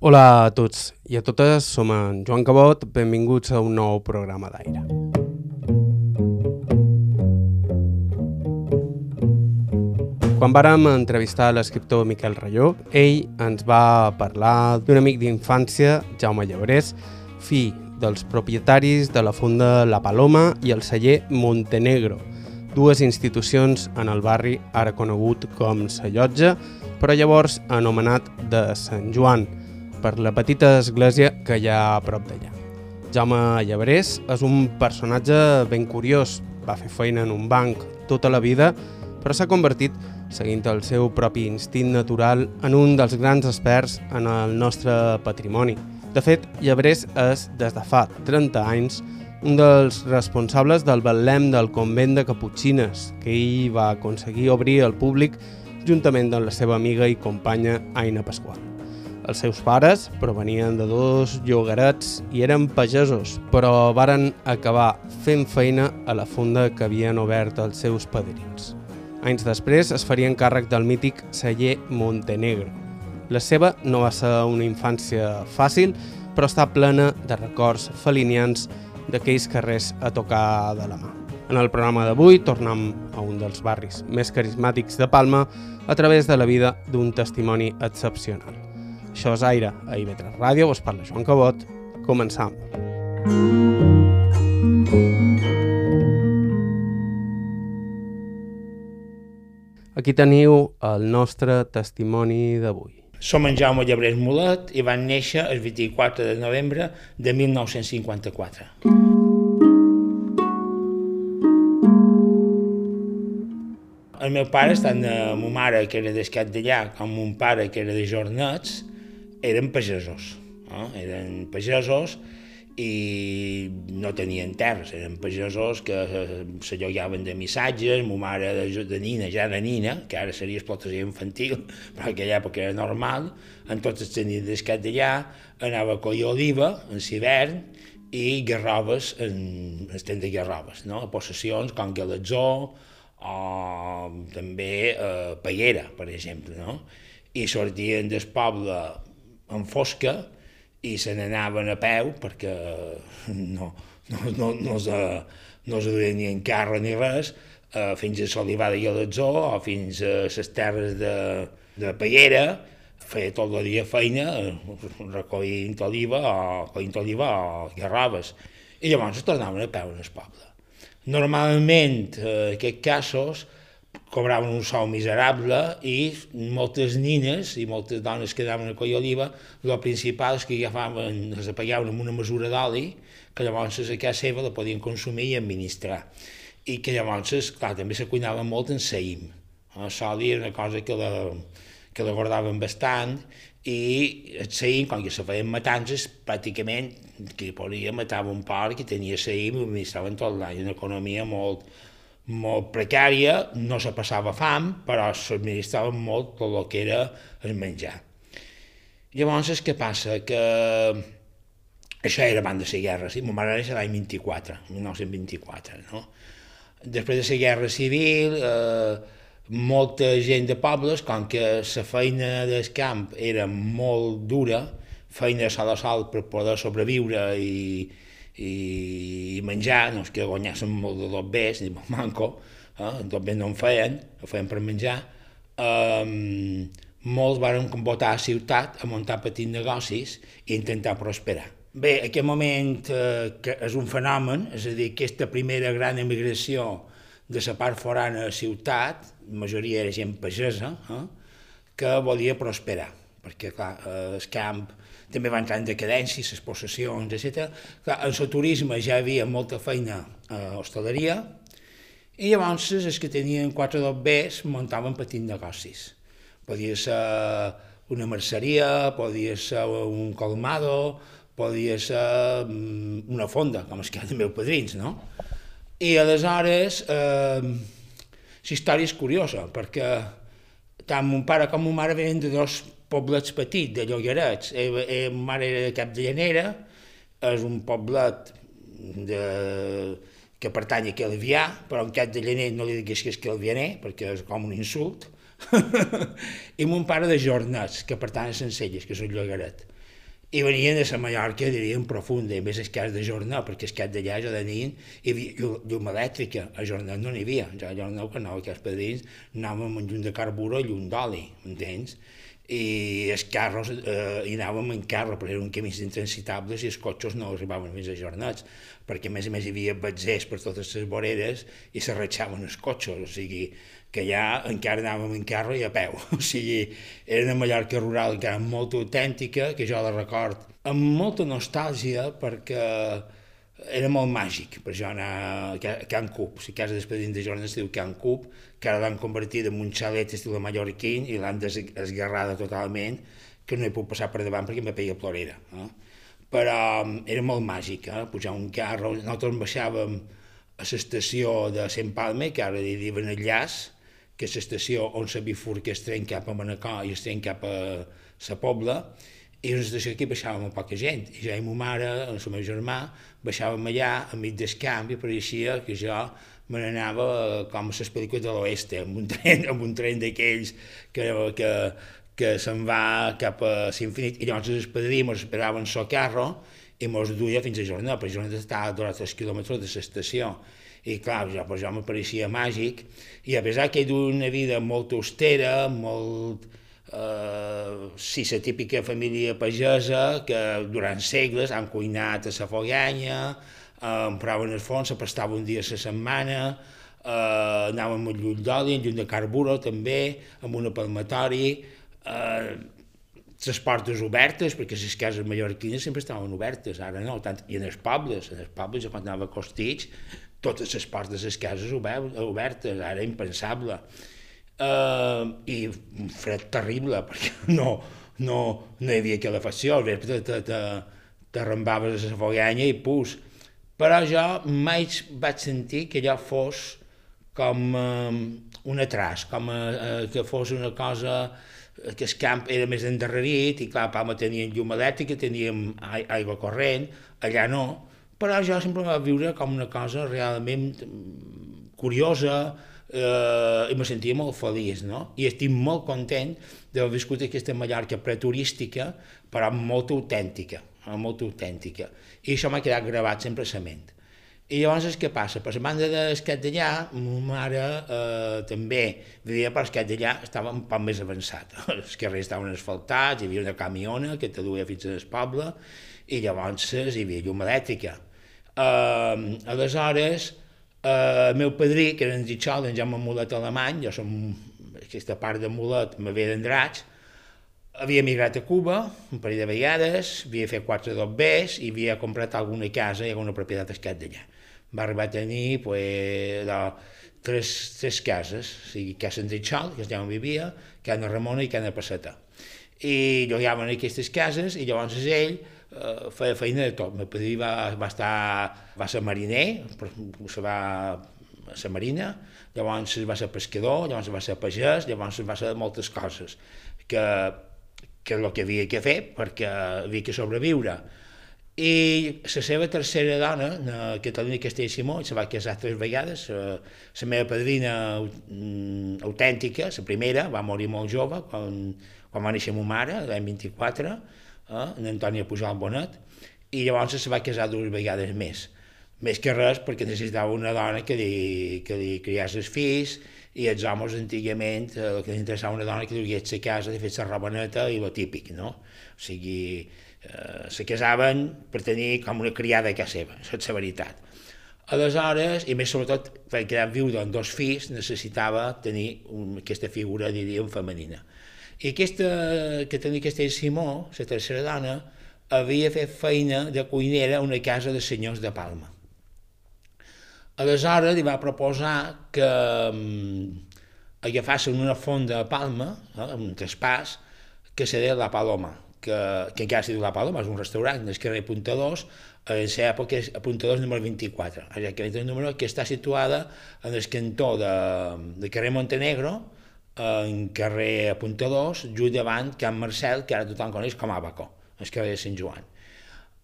Hola a tots i a totes, som en Joan Cabot, benvinguts a un nou programa d'aire. Quan vàrem entrevistar l'escriptor Miquel Rayó, ell ens va parlar d'un amic d'infància, Jaume Llabrés, fill dels propietaris de la Fonda La Paloma i el celler Montenegro, dues institucions en el barri ara conegut com Sa Llotja, però llavors anomenat de Sant Joan, per la petita església que hi ha a prop d'allà. Jaume Llabrés és un personatge ben curiós, va fer feina en un banc tota la vida, però s'ha convertit seguint el seu propi instint natural en un dels grans experts en el nostre patrimoni. De fet, Llebrés és, des de fa 30 anys, un dels responsables del Betlem del convent de Caputxines, que ell va aconseguir obrir al públic juntament amb la seva amiga i companya Aina Pasqual. Els seus pares provenien de dos llogarets i eren pagesos, però varen acabar fent feina a la funda que havien obert els seus padrins. Anys després es farien càrrec del mític celler Montenegro. La seva no va ser una infància fàcil, però està plena de records felinians d'aquells carrers a tocar de la mà. En el programa d'avui tornem a un dels barris més carismàtics de Palma a través de la vida d'un testimoni excepcional. Això és Aire, a IB3 Ràdio, us parla Joan Cabot. Començam. Aquí teniu el nostre testimoni d'avui. Som en Jaume Llebrés Mulet i van néixer el 24 de novembre de 1954. El meu pare, tant la meva mare, que era d'escat d'allà, com mon pare, que era de Jornets, eren pagesos. Eh? Eren pagesos i no tenien terres, eren pagesos que se llogaven de missatges, ma mare de, de nina, ja de nina, que ara seria explotació infantil, però en aquella època era normal, en tots els nits d'escat d'allà, anava a collir oliva en l'hivern i garrobes en el temps de garrobes, no? a possessions com Galatzó o també eh, Peguera, per exemple, no? i sortien del poble en fosca, i se n'anaven a peu perquè no, no, no, no, se, no se duien ni en carro ni res, eh, fins a Solivà de Galatzó o fins a les terres de, de Pallera, feia tot el dia feina recollint oliva o collint oliva o garraves. I llavors tornaven a peu en el poble. Normalment, eh, aquests casos, cobraven un sou miserable i moltes nines i moltes dones que anaven a collir oliva, el principal és que agafaven, les apagaven amb una mesura d'oli, que llavors a casa seva la podien consumir i administrar. I que llavors, clar, també se cuinava molt en saïm. El soli era una cosa que la, que la guardaven bastant i el saïm, quan que se feien matances, pràcticament qui podia matava un porc i tenia saïm i administraven tot l'any, una economia molt, molt precària, no se passava fam, però s'administrava molt tot el que era el menjar. Llavors, què passa? Que això era abans de la guerra, sí? Ma mare era l'any 24, 1924, no? Després de la guerra civil, eh, molta gent de pobles, com que la feina del camp era molt dura, feina sol a sol per poder sobreviure i, i menjar, no és que guanyessin molt de dos bes, ni molt manco, eh? dos bes no en feien, ho feien per menjar, eh, molts van votar a ciutat a muntar petits negocis i intentar prosperar. Bé, aquest moment eh, que és un fenomen, és a dir, aquesta primera gran emigració de la part forana a ciutat, la majoria era gent pagesa, eh, que volia prosperar, perquè clar, eh, el camp també va entrar en decadència, les possessions, etc. Clar, en el turisme ja hi havia molta feina a hostaleria, i llavors els que tenien quatre dos Bs muntaven petits negocis. Podia ser una merceria, podia ser un colmado, podia ser una fonda, com es queden meus padrins, no? I aleshores, eh, la història és curiosa, perquè tant mon pare com mon mare venen de dos poblets petits, de Llogarets. Eh, eh, ma mare era de Llanera, és un poblet de, que pertany a Calvià, però en Cap de Llaner no li digués que és Calvianer, perquè és com un insult. I mon pare de Jornets, que pertany a Sencelles, que és un llogaret. i venien de la Mallorca, diríem, profunda, a més el cas de jornal, perquè el cas d'allà ja de nit hi havia llum elèctrica, a jornal no n'hi havia, ja a jornal quan anava a padrins anàvem amb llum de carburo i llum d'oli, entens? I els carros, eh, hi anàvem en carro, però eren camins intransitables i els cotxes no arribaven més ajornats, perquè a més a més hi havia batzers per totes les voreres i s'arratxaven els cotxes, o sigui, que ja encara anàvem en carro i a peu. O sigui, era una Mallorca rural encara molt autèntica, que jo la record amb molta nostàlgia perquè era molt màgic per jo anar a Can Cup, si casa d'Espadín de Jornada es diu Can Cup, que ara l'han convertit en un xalet estil mallorquín i l'han desgarrada totalment, que no he pogut passar per davant perquè em peia plorera. Eh? Però era molt màgic, eh? pujar un carro, nosaltres baixàvem a l'estació de Sant Palme, que ara li diuen el llaç, que és l'estació on la bifurca es tren cap a Manacor i es tren cap a la Pobla, i una estació aquí baixàvem amb poca gent, i jo i ma mare, el meu germà, baixàvem allà, enmig del camp, i pareixia que jo me n'anava com a les pel·lícules de l'oeste, amb un tren, amb un tren d'aquells que, que, que se'n va cap a l'infinit, i llavors els padrí mos esperaven el carro i mos duia fins a Jornada, perquè Jornada estava a 3 quilòmetres de l'estació, i clar, ja, pues, jo me pareixia màgic, i a pesar que he d'una vida molt austera, molt... Eh, la típica família pagesa que durant segles han cuinat a la foganya, eh, empraven el fons, se prestava un dia a la setmana, eh, anàvem amb lluny d'oli, amb lluny de carburo també, amb un palmatori, eh, les portes obertes, perquè les cases mallorquines sempre estaven obertes, ara no, tant, i en els pobles, en els pobles, quan anava a Costits, totes les portes de les cases obertes, ara impensable. Uh, I un fred terrible, perquè no, no, no hi havia calefacció, al vespre t'arrembaves a la foganya i pus. Però jo mai vaig sentir que allò fos com uh, un atras, com uh, que fos una cosa que el camp era més endarrerit i clar, a Palma teníem llum elèctrica, teníem aigua corrent, allà no, però jo sempre va viure com una cosa realment curiosa eh, i me sentia molt feliç, no? I estic molt content d'haver viscut aquesta Mallorca preturística, però molt autèntica, molt autèntica. I això m'ha quedat gravat sempre a la ment. I llavors què passa? Per la banda d'esquet d'allà, ma mare eh, també vivia per esquet d'allà, estava un poc més avançat. Els carrers estaven asfaltats, hi havia una camiona que te duia fins al poble, i llavors hi havia llum elèctrica. Uh, aleshores, el meu padrí, que era en Gitxol, en Jaume Mulet alemany, jo som aquesta part de Mulet, me ve d'Andratx, havia emigrat a Cuba un parell de vegades, havia fet quatre dobbers i havia comprat alguna casa i alguna propietat escat d'allà. Va arribar a tenir pues, de, tres, tres cases, o sigui, Casa Andritxol, que és allà on vivia, Cana Ramona i Cana Passeta. I llogaven aquestes cases i llavors ell eh, feia feina de tot. Meu padrí va, va estar, va ser mariner, se va a la marina, llavors va ser pescador, llavors va ser pagès, llavors va ser moltes coses que, que el que havia que fer perquè havia que sobreviure. I la seva tercera dona, la Catalina Castell Simó, se va casar tres vegades, la, la meva padrina mm, autèntica, la primera, va morir molt jove, quan, quan va néixer ma mare, l'any 24, eh, en Antònia Pujol Bonet, i llavors se va casar dues vegades més. Més que res perquè necessitava una dona que li, que li criés els fills, i els homes antigament eh, el que li interessava una dona que dugués a casa, de fer la roba neta i lo típic, no? O sigui, eh, se casaven per tenir com una criada casa seva, això és la veritat. Aleshores, i més sobretot, per quedar viuda amb dos fills, necessitava tenir un, aquesta figura, diríem, femenina. I aquesta, que tenia aquesta Simó, la tercera dona, havia fet feina de cuinera a una casa de senyors de Palma. Aleshores li va proposar que um, agafassin una fonda a Palma, eh, un traspàs, que se deia La Paloma, que, que encara s'hi diu La Paloma, és un restaurant del carrer Punta 2, en la època és a Punta 2 número 24, és el número que està situada en el cantó de, de carrer Montenegro, en carrer Apuntadors, just davant Can Marcel, que ara tothom coneix com Abaco, el carrer de Sant Joan.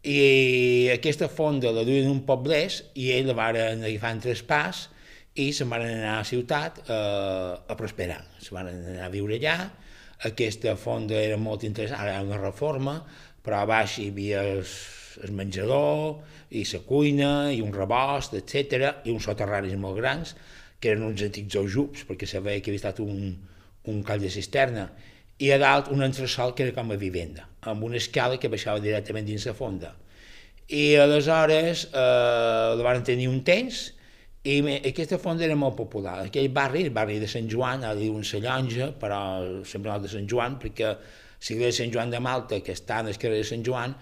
I aquesta fonda la duien un poblès i ell la van agafar en pas i se'n van anar a la ciutat eh, a prosperar. Se van anar a viure allà, aquesta fonda era molt interessant, ara ha una reforma, però a baix hi havia el, menjador, i la cuina, i un rebost, etc i uns soterranis molt grans, que eren uns antics ojubs, perquè se veia que havia estat un, un call de cisterna, i a dalt un entresol que era com a vivenda, amb una escala que baixava directament dins la fonda. I aleshores eh, la van tenir un temps, i aquesta fonda era molt popular. Aquell barri, el barri de Sant Joan, ara diuen la Llonja, però sempre el de Sant Joan, perquè l'església de Sant Joan de Malta, que està en carrer de Sant Joan,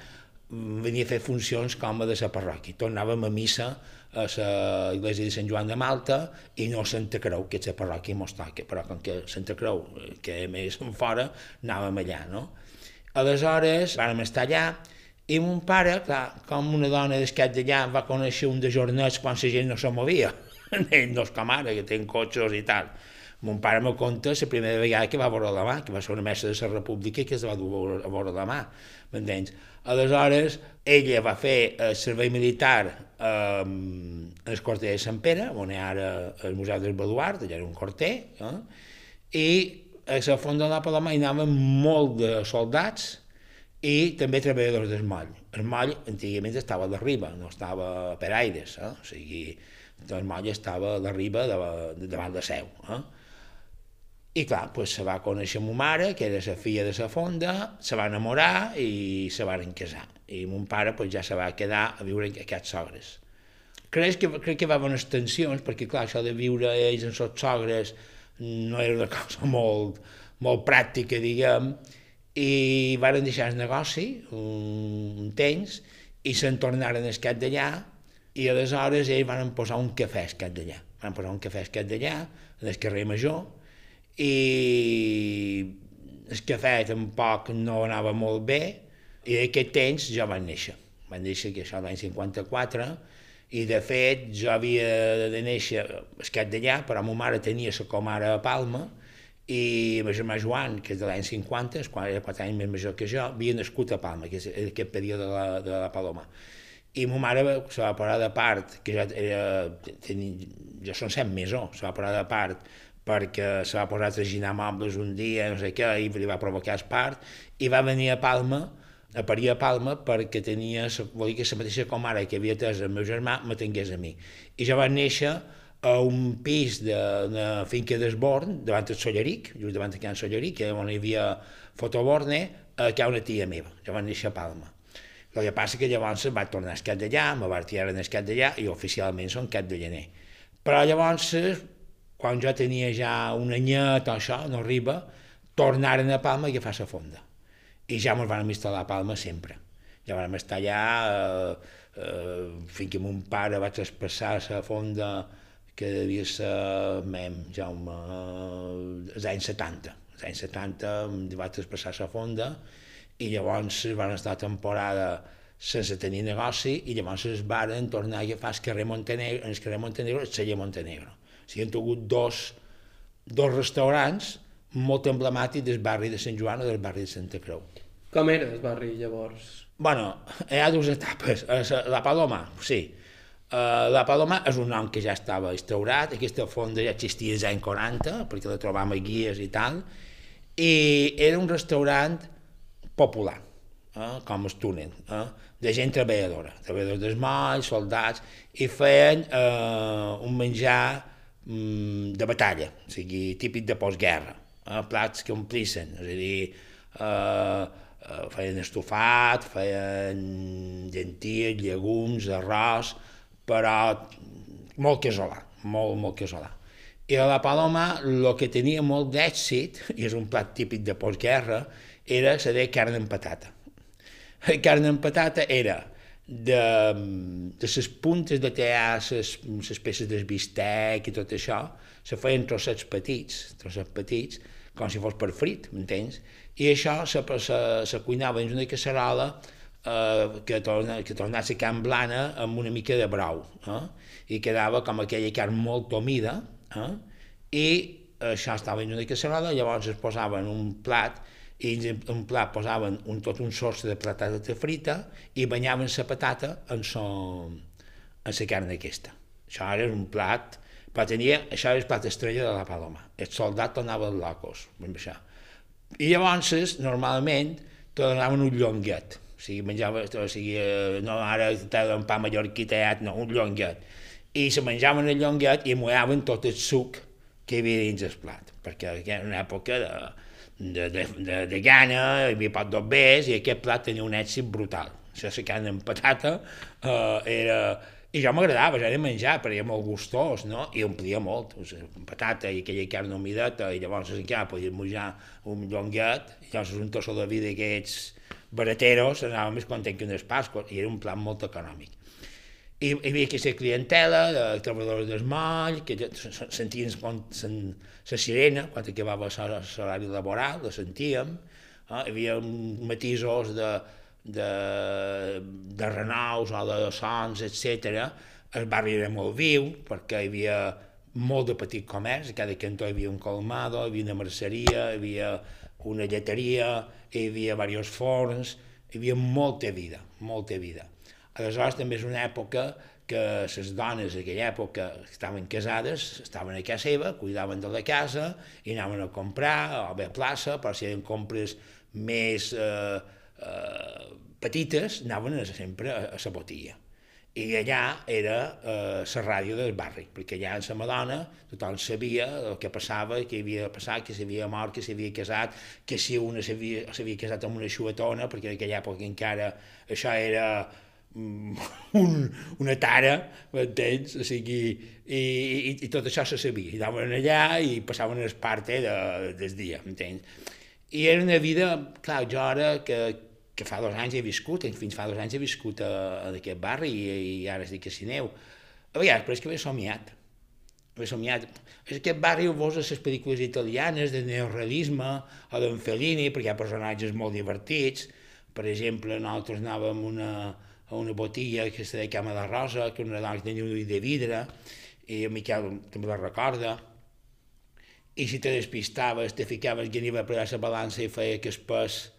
venia a fer funcions com a de la parròquia. Tornàvem a missa a l'església de Sant Joan de Malta i no a Santa Creu, que és la parròquia mos toca, però com que Santa Creu, que més fora, anàvem allà, no? Aleshores, vam estar allà, i mon pare, clar, com una dona d'escat d'allà, va conèixer un de jornets quan la gent no se movia. Ell no és com ara, que tenen cotxes i tal. Mon pare me conta la primera vegada que va veure la mà, que va ser una mestra de la república que es va dur a veure la mà, m'entens? Aleshores, ella va fer el servei militar eh, el quarter de Sant Pere, on hi ha ara el Museu del Baluart, allà era un quarter, eh? i a la Font de la Paloma hi anaven molt de soldats, i també treballadors del moll. El moll antigament estava a la riba, no estava per aires, eh? o sigui, el moll estava a la riba de, de, davant de seu. Eh? I clar, pues, se va conèixer ma mare, que era la filla de la fonda, se va enamorar i se van casar. I mon pare pues, ja se va quedar a viure amb aquests sogres. Crec que, crec que va haver unes tensions, perquè clar, això de viure ells amb els sogres no era una cosa molt, molt pràctica, diguem, i varen deixar el negoci un, un temps i se'n tornaren al cap d'allà i aleshores ells van posar un cafè al cap d'allà. Van posar un cafè al cap d'allà, en el carrer Major, i el cafè tampoc no anava molt bé, i en aquest temps jo vaig néixer. Vaig néixer que això l'any 54, i de fet jo havia de néixer cap d'allà, però ma mare tenia la comara a Palma, i el germà Joan, que és de l'any 50, quan era 4 anys més major que jo, havia nascut a Palma, que és aquest període de la, de la Paloma. I ma mare se va parar de part, que ja era, tenia, ja són set mesos, se va parar de part perquè se va posar a traginar mobles un dia, no sé què, i li va provocar espart, i va venir a Palma, a parir a Palma perquè tenia, volia que la mateixa com ara que havia tès el meu germà me tingués a mi. I jo vaig néixer a un pis de, de finca d'Esborn, davant del Solleric, just davant de Can Solleric, on hi havia fotoborne, eh, que hi ha una tia meva, jo vaig néixer a Palma. El que passa que llavors vaig tornar a Escat d'allà, me vaig tirar en Escat d'allà i oficialment són Cat de Llaner. Però llavors, quan jo tenia ja un anyet o això, no arriba, tornaren a Palma i agafar la fonda. I ja ens vam instal·lar a Palma sempre. Ja vam estar allà eh, eh, fins que mon pare va traspassar la fonda que devia ser mem, Jaume, als anys 70. Als anys 70 em va traspassar la fonda i llavors van estar temporada sense tenir negoci i llavors es varen tornar a agafar el carrer Montenegro, el carrer Montenegro, el celler Montenegro. O sigui, han tingut dos, dos restaurants molt emblemàtics del barri de Sant Joan o del barri de Santa Creu. Com era el barri llavors? Bueno, hi ha dues etapes. La Paloma, sí, Uh, la Paloma és un nom que ja estava instaurat, aquesta fonda ja existia als anys 40, perquè la trobam a guies i tal, i era un restaurant popular, eh, com el túnel, eh, de gent treballadora, treballadors del moll, soldats, i feien eh, un menjar mm, de batalla, o sigui, típic de postguerra, eh, plats que omplissin, és a dir, eh, eh, feien estofat, feien llenties, llegums, arròs, però molt casolà, molt, molt casolà. I a la Paloma el que tenia molt d'èxit, i és un plat típic de postguerra, era de carn amb patata. La carn amb patata era de, de les puntes de tear, les, peces del bistec i tot això, se feien trossets petits, trossets petits, com si fos per frit, m'entens? I això se, se, se cuinava dins una casserola eh, que, torna, que torna a ser carn blana amb una mica de brou, eh? i quedava com aquella carn molt humida, eh? i això estava en una casserola, llavors es posava en un plat, i en un plat posaven un, tot un sostre de patata frita i banyaven la patata en, so, en la carn aquesta. Això era un plat, però tenia, això era el plat estrella de la Paloma. El soldat tornava locos amb això. I llavors, normalment, te donaven un llonguet, sigui, menjava, o sigui, eh, no ara un pa mallorquí tallat, no, un llonguet. I se menjaven el llonguet i mullaven tot el suc que hi havia dins el plat, perquè era una època de, de, de, de, de gana, hi havia pot d'obbers i aquest plat tenia un èxit brutal. Això, la carn amb patata eh, era, i jo m'agradava, ja era menjar, perquè era molt gustós, no? I omplia molt, o sigui, patata i aquella carn humideta, i llavors encara podies menjar un llonguet, i llavors un tossó de vida aquests barateros, anava més content que unes pasques, i era un plat molt econòmic. I hi havia aquesta clientela de treballadors del moll, que sentien la sirena quan acabava l'horari laboral, la sentíem, eh? hi havia matisos de, de, de renaus o de sons, etc. El barri era molt viu perquè hi havia molt de petit comerç, a cada cantó hi havia un colmado, hi havia una merceria, hi havia una lleteria, hi havia diversos forns, hi havia molta vida, molta vida. Aleshores també és una època que les dones d'aquella època estaven casades, estaven a casa seva, cuidaven de la casa i anaven a comprar, a plaça, però si eren compres més eh, eh, petites anaven sempre a, a la botilla. I allà era eh, la ràdio del barri, perquè allà en la Madonna tothom sabia el que passava, que havia passat, que s'havia mort, que s'havia casat, que si una s'havia casat amb una xuetona, perquè en aquella època encara això era mm, un, una tara, m'entens? O sigui, i, i, i tot això se sabia. I anaven allà i passaven el parte de, del dia, m'entens? I era una vida, clar, jo ara que, que fa dos anys he viscut, fins fa dos anys he viscut a, a aquest barri i, i ara estic a Sineu. A vegades, però és que m'he somiat. M'he somiat. És aquest barri ho veus les pel·lícules italianes de neorealisme o d'en Fellini, perquè hi ha personatges molt divertits. Per exemple, nosaltres anàvem una, a una botiga que se deia Cama de Rosa, que una dona tenia un ull de vidre, i en Miquel també la recorda. I si te despistaves, te ficaves que aniva a la balança i feia que es pes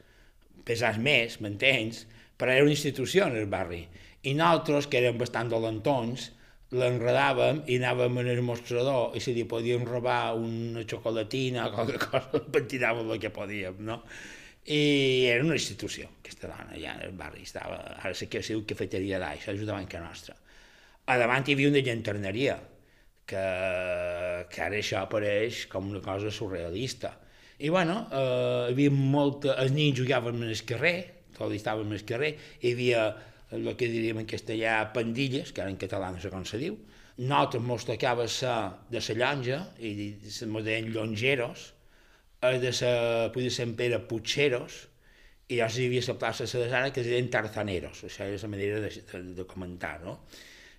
pesars més, m'entens? Però era una institució en el barri. I nosaltres, que érem bastant dolentons, l'enredàvem i anàvem en el mostrador i si li podíem robar una xocolatina o qualque cosa, pentinàvem el que podíem, no? I era una institució, aquesta dona, allà en el barri. Estava, ara sé que ha sigut cafeteria d'aix, és banca nostra. A davant hi havia una llanterneria, que, que ara això apareix com una cosa surrealista i bueno, eh, hi havia molta... Els nens jugaven en el carrer, tots estaven en el carrer, hi havia el que diríem en castellà pandilles, que ara en català no sé com se diu, nosaltres mos tocava ser de la llonja, i mos deien llongeros, eh, de la Puig de Sant Pere Puigceros, i llavors hi havia la plaça de Sadesana que es deien tarzaneros, això és la manera de, de, de comentar, no?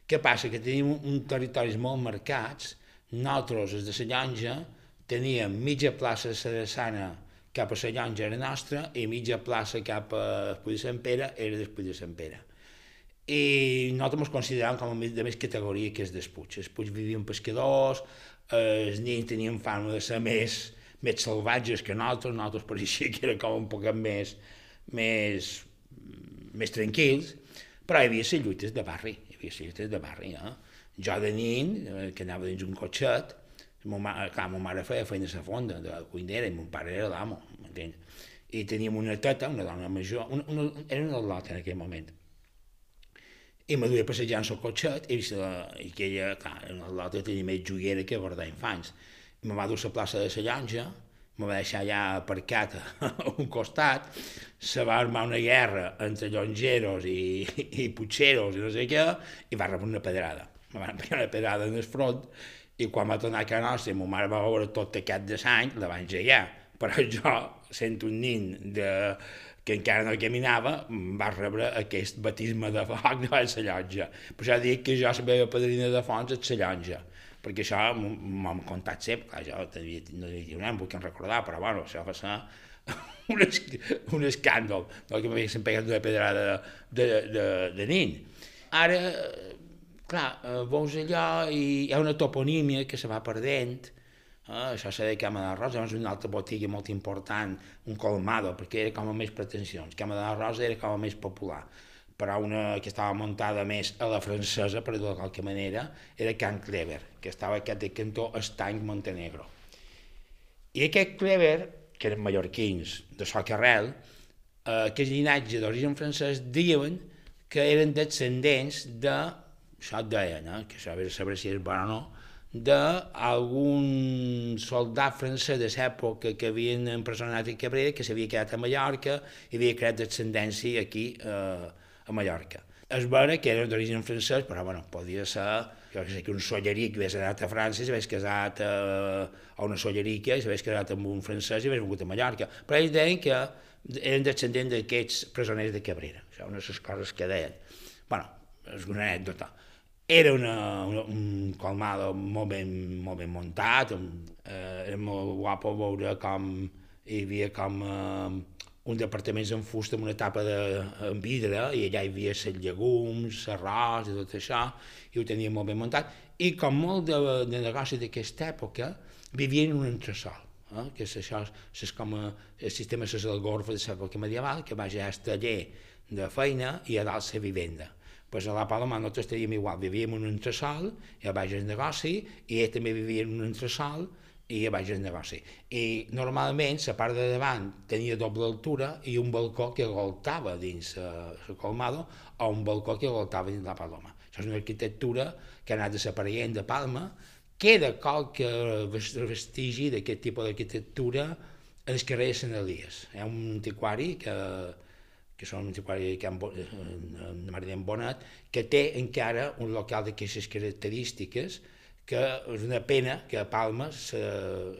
Què passa? Que tenim un territoris molt marcats, nosaltres, els de la llonja, teníem mitja plaça Sarassana cap a la llonja era nostra i mitja plaça cap a Puig de Sant Pere era del Puig de Sant Pere. I nosaltres ens consideràvem com a de més categoria que és del Puig. Els Puig vivien pescadors, els nens tenien fama de ser més, més salvatges que nosaltres, nosaltres pareixia que era com un poc més, més, més tranquils, però hi havia les lluites de barri, hi havia les lluites de barri, eh? Jo de nin, eh, que anava dins un cotxet, Mo mare, clar, ma mare feia feina a fonda, de cuinera, i mon pare era l'amo, m'entens? I teníem una teta, una dona major, una, una, era una lota en aquell moment. I me duia passejant el cotxet, i, la, i aquella, clar, una lota tenia més joguera que guardar infants. I me va dur a la plaça de la llonja, me va deixar allà aparcat a un costat, se va armar una guerra entre llongeros i, i putxeros i no sé què, i va rebre una pedrada. Me van pegar una pedrada en el front i quan va tornar a casa nostra i ma mare va veure tot aquest de sang, la van engegar. Però jo, sent un nin de, que encara no caminava, va rebre aquest batisme de foc de la llotja. Per això dic que jo la meva padrina de fons és la llotja, perquè això m'han contat sempre, clar, jo tenia, no dir no em vull recordar, però bueno, això va ser un, es, un escàndol, no, que m'havien pegat una pedrada de, de, de, de nin. Ara, clar, eh, veus allò i hi ha una toponímia que se va perdent, eh, això s'ha de Cama de Rosa, és una altra botiga molt important, un colmado, perquè era com a més pretensions. Cama de Rosa era com a més popular, però una que estava muntada més a la francesa, per dir-ho de qualque manera, era Can Clever, que estava aquest de cantó Estany Montenegro. I aquest Clever, que eren mallorquins de Socarrel, eh, aquest llinatge d'origen francès diuen que eren descendents de, això et deien, eh, que això saber si és bon o no, d'algun soldat francès de l'època que havien empresonat a Cabrera, que s'havia quedat a Mallorca i havia creat descendència aquí eh, a Mallorca. Es veure que era d'origen francès, però bueno, podia ser jo que sé, que un solleric hagués anat a França i s'hagués casat a, eh, a una sollerica i s'hagués casat amb un francès i hagués vingut a Mallorca. Però ells deien que eren descendents d'aquests presoners de Cabrera. Això una de les coses que deien. bueno, és una anècdota. Era una, una, un colmado molt ben, molt ben muntat, eh, era molt guapo veure com hi havia com eh, un departament en fusta amb una tapa de en vidre i allà hi havia els llegums, l'arròs i tot això, i ho tenia molt ben muntat. I com molt de, de negoci d'aquesta època, vivien en un entresol, eh? que és això, és com a, el sistema és el gorfa de l'època medieval, que va ja al taller de feina i a dalt la vivenda pues a la Paloma nosaltres teníem igual, vivíem en un entresol i a baix del negoci, i ell també vivia en un entresol i a baix del negoci. I normalment la part de davant tenia doble altura i un balcó que goltava dins el colmado o un balcó que goltava dins la Paloma. Això és una arquitectura que ha anat desapareixent de Palma, queda qualque vestigi d'aquest tipus d'arquitectura el carrer de Sant Elies. Hi ha un antiquari que que són antiquari que han, de Maria Bonat, que té encara un local d'aquestes característiques que és una pena que a Palma se,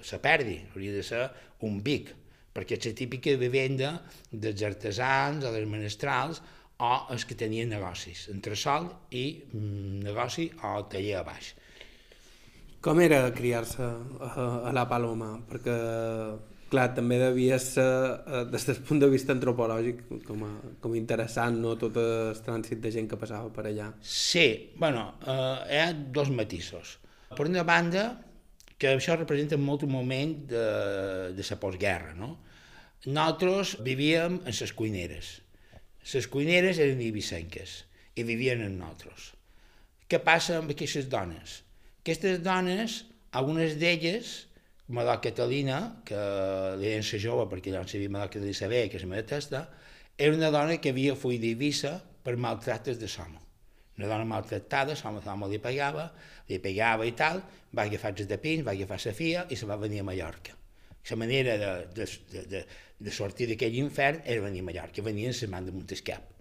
se perdi, hauria de ser un Vic, perquè és la típica vivenda dels artesans o dels menestrals o els que tenien negocis, entre sol i mm, negoci o taller a baix. Com era criar-se a, a la Paloma? Perquè clar, també devia ser, eh, des del punt de vista antropològic, com a, com a interessant, no?, tot el trànsit de gent que passava per allà. Sí, bueno, eh, hi ha dos matisos. Per una banda, que això representa molt un moment de, de la postguerra, no? Nosaltres vivíem en les cuineres. Les cuineres eren ibicenques i vivien en nosaltres. Què passa amb aquestes dones? Aquestes dones, algunes d'elles, Madò Catalina, que li deien ser jove perquè ja no sabia Madò Catalina saber que és la meva testa, era una dona que havia fugit d'Eivissa per maltractes de Somo. Una dona maltractada, Somo Somo li pegava, li pegava i tal, va agafar els de pins, va agafar la filla i se va venir a Mallorca. La manera de, de, de, de, de sortir d'aquell infern era venir a Mallorca, venien a man de Montescap.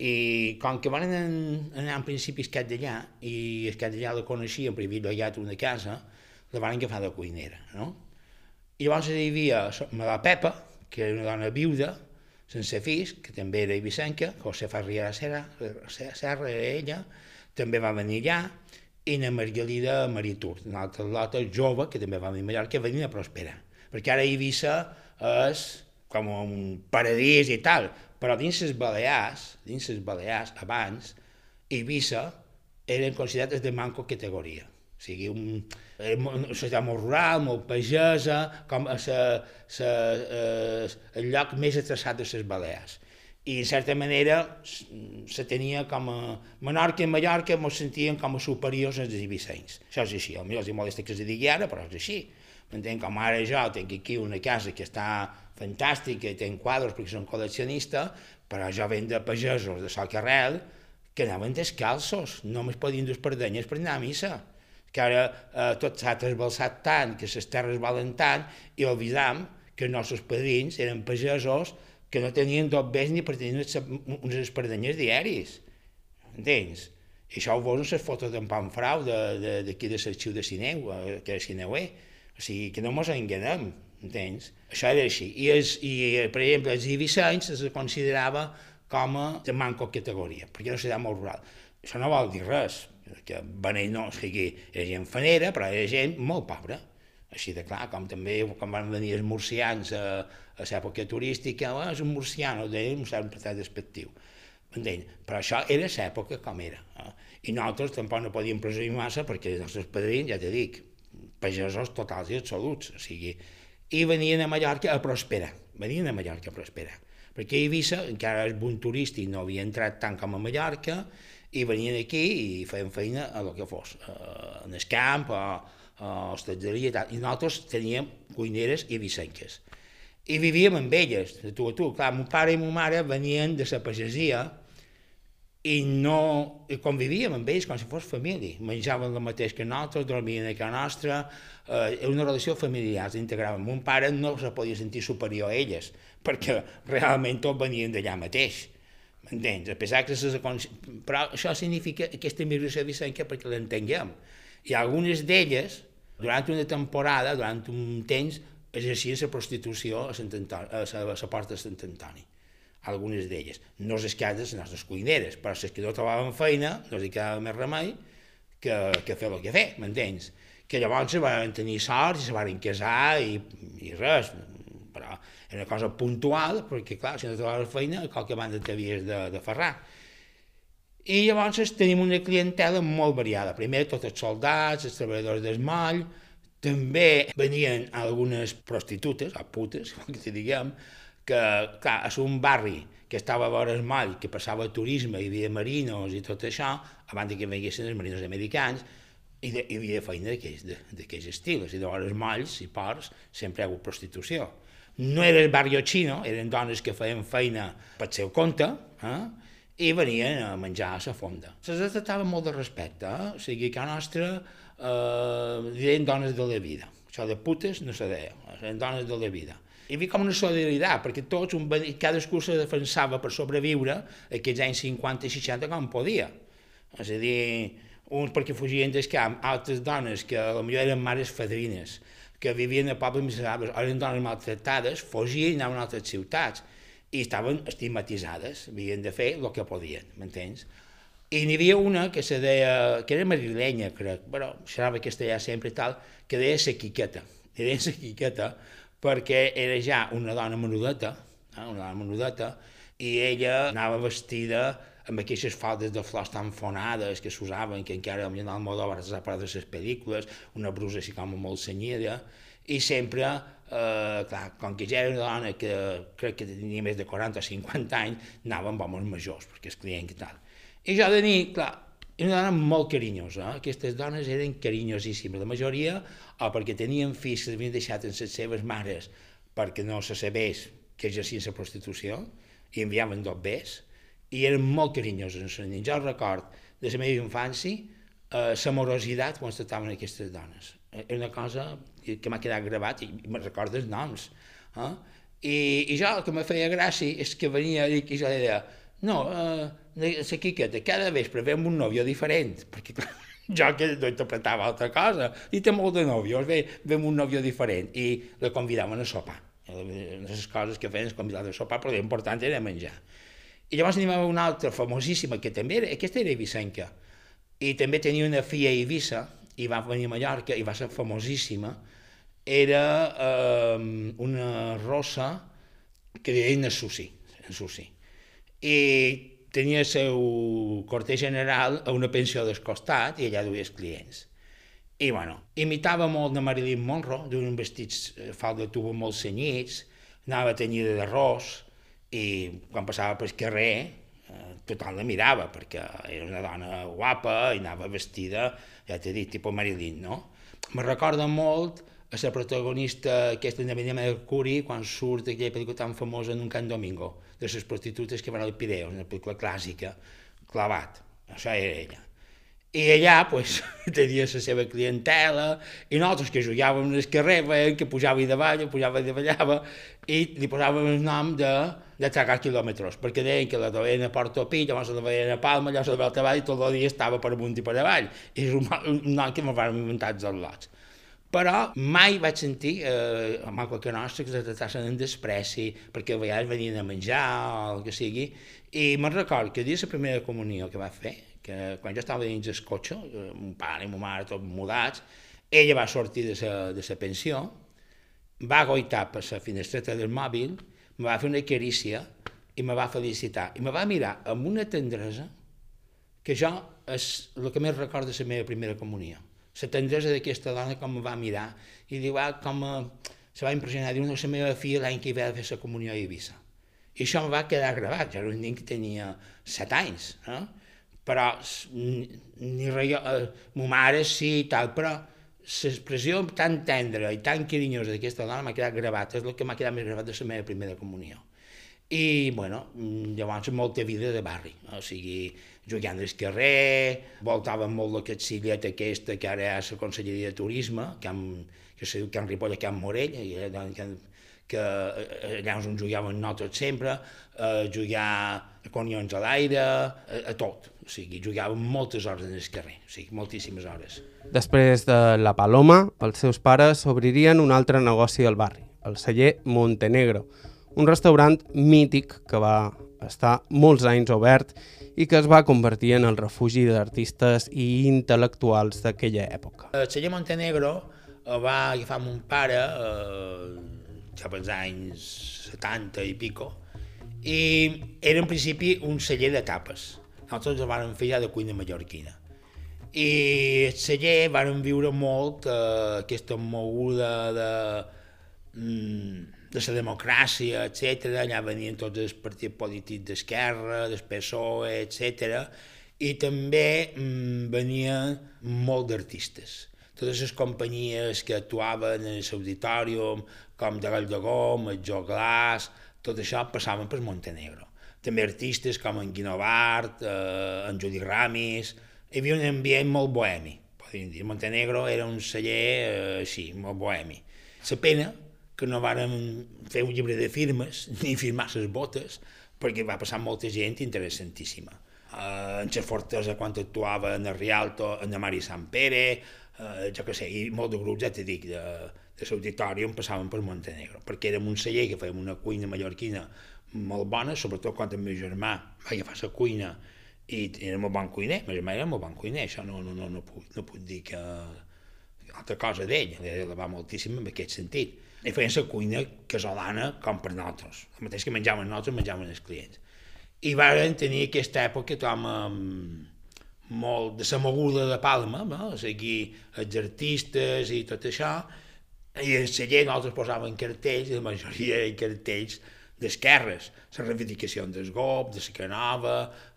I com que van anar en principi el cap d'allà, i el cap d'allà la coneixien, perquè havia llogat una casa, la van agafar de cuinera, no? I llavors hi havia la Pepa, que era una dona viuda, sense fills, que també era ibicenca, José Farriera Serra, Serra era ella, també va venir allà, i na Margalida Maritur, una altra lota jove, que també va venir a Mallorca, venia a prosperar. Perquè ara Eivissa és com un paradís i tal, però dins les Balears, dins les Balears, abans, Eivissa eren considerats de manco categoria. O sigui, un, una societat molt rural, molt pagesa, com a sa, sa, eh, el lloc més atraçat de les Balears. I, en certa manera, se tenia com a... Menorca i Mallorca ens sentien com a superiors als ibicencs. Això és així, potser els molesta que es digui ara, però és així. M'entenc, com ara jo tinc aquí una casa que està fantàstica, i tenc quadres perquè són col·leccionista, però jo venc de pagesos de Sol Carrel que anaven descalços, només podien dur espardenyes per anar a missa que ara eh, tot s'ha trasbalsat tant, que les terres valen tant, i oblidam que els nostres padrins eren pagesos que no tenien dos bes ni per tenir uns espardenyers diaris. Entens? I això ho veus en les fotos d'en Panfrau d'aquí de, de l'arxiu de Sineu, eh, que és Sineuer. O sigui, que no mos enganem, entens? Això era així. I, es, i per exemple, els Ibicencs es considerava com a de manco categoria, perquè no serà molt rural. Això no vol dir res, que no, o sigui, era gent fanera, però era gent molt pobra. Així de clar, com també quan van venir els murcians a, a l'època turística, oh, és un murcià, no deien un cert pretès despectiu. M'entén? Però això era l'època com era. Eh? I nosaltres tampoc no podíem presumir massa perquè els nostres padrins, ja te dic, pagesos totals i absoluts, o sigui, i venien a Mallorca a prosperar, venien a Mallorca a prosperar. Perquè Eivissa encara és bon turístic, no havia entrat tant com a Mallorca, i venien aquí i feien feina a lo que fos, eh, en el camp, a, a hostatgeria i tal. I nosaltres teníem cuineres i vicenques. i vivíem amb elles, de tu a tu. Clar, mon pare i ma mare venien de la pagesia i no i convivíem amb ells com si fos família. Menjaven el mateix que nosaltres, dormien a casa nostra, eh, una relació familiar, s'integraven. Mon pare no se podia sentir superior a elles, perquè realment tots venien d'allà mateix. M'entens? A pesar que se... Però això significa aquesta migració vicenca perquè l'entenguem. I algunes d'elles, durant una temporada, durant un temps, exercien la prostitució a, Sant Antoni, a, la, a la porta de Sant Antoni algunes d'elles. No les que les nostres cuineres, però les que no trobaven feina, no els quedava més remei que, que fer el que fer, m'entens? Que llavors se van tenir sort i se van casar i, i res, però era una cosa puntual, perquè clar, si no trobaves feina, a qualque banda t'havies de, de ferrar. I llavors tenim una clientela molt variada. Primer tots els soldats, els treballadors del moll, també venien algunes prostitutes, o putes, que diguem, que, clar, és un barri que estava a vora el que passava turisme, hi havia marinos i tot això, abans que venguessin els marinos americans, i de, hi havia feina d'aquells estils, i llavors els molls i ports sempre hi ha hagut prostitució. No era el barrio chino, eren dones que feien feina pel seu compte, eh? i venien a menjar a la fonda. Se tractava molt de respecte, eh? o sigui que a nostra eh, deien dones de la vida. Això de putes no se deia, eren dones de la vida. Hi havia com una solidaritat, perquè tots, un, cadascú se defensava per sobreviure aquests anys 50 i 60 com podia. És a dir, uns perquè fugien del camp, altres dones que potser eren mares fadrines, que vivien a pobles miserables, eren dones maltractades, fugien i anaven a altres ciutats i estaven estigmatitzades, havien de fer el que podien, m'entens? I n'hi havia una que se deia, que era madrilenya, crec, però xerrava castellà sempre i tal, que deia la quiqueta. I deia la quiqueta perquè era ja una dona menudeta, eh, una dona menudeta, i ella anava vestida amb aquestes faldes de flors tan fonades que s'usaven, que encara el Almodóvar s'ha parlat de les pel·lícules, una brusa així com molt senyida, i sempre, eh, clar, com que ja era una dona que crec que tenia més de 40 o 50 anys, anava amb homes majors, perquè és client i tal. I jo de nit, clar, era una dona molt carinyosa, eh? aquestes dones eren carinyosíssimes, la majoria o perquè tenien fills que havien deixat en les seves mares perquè no se sabés que exercien la prostitució i enviaven dos bés i eren molt carinyoses en les nits. Jo record de la meva infància eh, l'amorositat quan tractaven aquestes dones. Era una cosa que m'ha quedat gravat i me recordo els noms. Eh? I, I jo el que me feia gràcia és que venia i jo deia no, eh, la Quiqueta, cada vespre veiem un nòvio diferent, perquè clar, jo que no interpretava altra cosa, i té molt de nòvios, ve, veiem un nòvio diferent, i la convidaven a sopar. De les coses que feien és convidar a sopar, però l'important era menjar. I llavors teníem una altra famosíssima, que també era, aquesta era Ibicenca, i també tenia una filla a Eivissa, i va venir a Mallorca, i va ser famosíssima, era eh, una rossa que deien Susi, Susi. I tenia el seu corte general a una pensió del costat i allà duia els clients. I, bueno, imitava molt de Marilyn Monroe, d'un vestits eh, falda tubo molt senyits, anava tenyida d'arròs, i quan passava pel carrer eh, tothom la mirava, perquè era una dona guapa i anava vestida, ja t'he dit, tipus Marilyn, no? Me recorda molt a la protagonista aquesta de Benjamin Mercuri quan surt aquella pel·lícula tan famosa en un Can Domingo, de les prostitutes que van al Pireu, una pel·lícula clàssica, clavat, això era ella. I allà pues, tenia la seva clientela i nosaltres que jugàvem al carrer veiem que pujava i davall, pujava i davallava i li posàvem el nom de, de tragar quilòmetres, perquè deien que la veien a Porto Pi, llavors la veien a Palma, llavors la veien avall i tot el dia estava per amunt i per avall. I és un, un nom que me van inventar els lots però mai vaig sentir eh, amb qualque nostre que se tractassen en despreci, perquè a vegades venien a menjar o el que sigui, i me'n record que el dia de la primera comunió que va fer, que quan jo estava dins del cotxe, eh, mon pare i mon mare tots mudats, ella va sortir de la pensió, va goitar per la finestreta del mòbil, me va fer una carícia i me va felicitar. I me va mirar amb una tendresa que jo és el que més recordo de la meva primera comunió la tendresa d'aquesta dona com em va mirar i diu, ah, com eh, se va impressionar, diu, no, la meva filla l'any que hi va fer la comunió a Eivissa. I això em va quedar gravat, era un nen que tenia set anys, no? però ni res, eh, ma mare sí i tal, però l'expressió tan tendra i tan carinyosa d'aquesta dona m'ha quedat gravat, és el que m'ha quedat més gravat de la meva primera comunió. I, bueno, llavors molta vida de barri, o sigui, jugant al carrer, voltàvem molt la capcillet aquesta que ara és la Conselleria de Turisme, que, amb, que se diu Can Ripoll a Can Morell, i, que, que allà on jugaven nosaltres sempre, a jugar conions a l'aire, a, a tot. O sigui, jugàvem moltes hores en el carrer, o sigui, moltíssimes hores. Després de la Paloma, els seus pares obririen un altre negoci al barri, el celler Montenegro, un restaurant mític que va estar molts anys obert i que es va convertir en el refugi d'artistes i intel·lectuals d'aquella època. El celler Montenegro va agafar mon pare eh, ja pels anys 70 i pico i era en principi un celler de tapes. Nosaltres el vam fer ja de cuina mallorquina. I el celler vam viure molt eh, aquesta moguda de... Mm, de la democràcia, etc. Allà venien tots els partits polítics d'esquerra, del PSOE, etc. I també mmm, venien molt d'artistes. Totes les companyies que actuaven en l'auditorium, com de de Gom, el Joglàs, tot això passaven per Montenegro. També artistes com en Guino Bart, eh, en Juli Ramis, hi havia un ambient molt bohemi, podríem dir. Montenegro era un celler eh, així, molt bohemi. La pena que no vàrem fer un llibre de firmes ni firmar les botes, perquè va passar molta gent interessantíssima. Uh, en la Fortesa, quan actuava en el Rialto, en la Mari Sant Pere, uh, jo què sé, i molt de grups, ja t'he dit, de, de l'auditori on passaven per Montenegro, perquè érem un celler que fèiem una cuina mallorquina molt bona, sobretot quan el meu germà va agafar la cuina i era molt bon cuiner, meu germà era molt bon cuiner, això no, no, no, no, puc, no puc dir que altra cosa d'ell, la va moltíssim en aquest sentit i feien la cuina casolana com per nosaltres. El mateix que menjaven nosaltres, menjaven els clients. I van tenir aquesta època com molt de la de Palma, no? o sigui, els artistes i tot això, i el celler nosaltres posàvem cartells, la majoria de cartells d'esquerres, la reivindicació del GOP, de la Canova,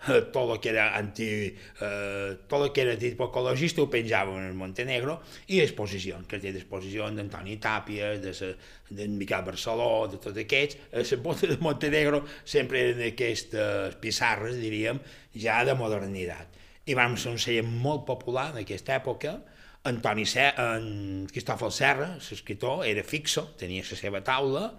eh, tot el que era anti, eh, tot el que era ecologista ho penjaven en el Montenegro, i exposicions, que té d'exposicions d'Antoni Tàpia, d'en Miquel Barceló, de tots aquests, a les botes de Montenegro sempre eren aquestes pissarres, diríem, ja de modernitat. I vam ser un celler molt popular en aquesta època, Antoni Serra, en Cristòfol Serra, l'escriptor, era fixo, tenia la seva taula,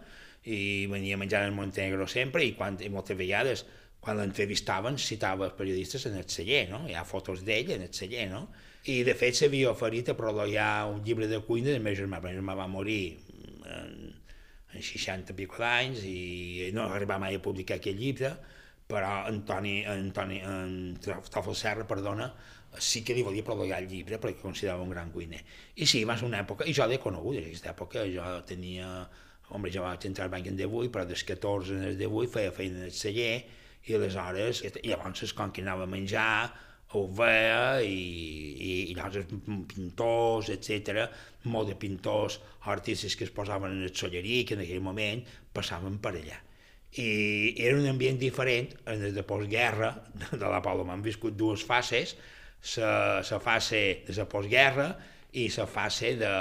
i venia menjant en Montenegro sempre i, quan, i moltes vegades quan l'entrevistaven citava els periodistes en el celler, no? Hi ha fotos d'ell en el celler, no? I de fet s'havia oferit a prologar un llibre de cuina del meu germà. El meu germà va morir en, en 60 i pico d'anys i no arribar mai a publicar aquest llibre, però Antoni, Antoni, en Tòfol Serra, perdona, sí que li volia prologar el llibre perquè considerava un gran cuiner. I sí, va ser una època, i jo l'he conegut, en aquesta època jo tenia Home, jo vaig entrar al banc en 18, però des 14 en el 18 feia feina en el celler, i aleshores, i llavors com que anava a menjar, ho veia, i, i, i llavors pintors, etc, molt de pintors, artistes que es posaven en el sollerí, que en aquell moment passaven per allà. I era un ambient diferent en el de postguerra de la Paloma. Han viscut dues fases, la fase de la postguerra i la fase de,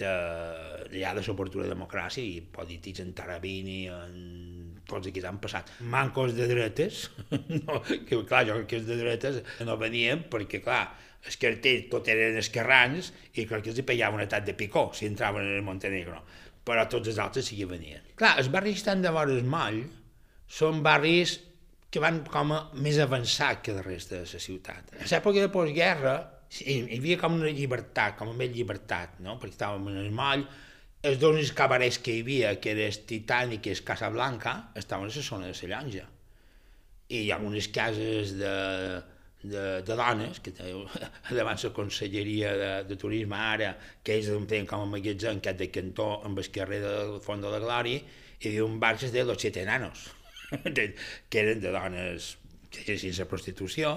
de, ja de l'oportuna democràcia i polítics en Tarabini, en tots aquests han passat. Mancos de dretes, no, que clar, jo que és de dretes no venien perquè, clar, els cartells tot eren esquerrans i crec que els hi pegava un atac de picó si entraven en el Montenegro, però tots els altres sí que venien. Clar, els barris estan de vores moll són barris que van com a més avançat que la resta de la ciutat. A l'època de postguerra, hi havia com una llibertat, com més llibertat, no? perquè estàvem en el moll, els dos cabarets que hi havia, que era el Titanic i el Casablanca, estaven a la zona de la llonja. I hi ha unes cases de, de, de dones, que davant la Conselleria de, de Turisme ara, que ells em tenen com a magatzem, que de cantó amb el carrer del Font de la Glòria, hi havia un bar que es deia Los Siete Enanos, que eren de dones que sense prostitució,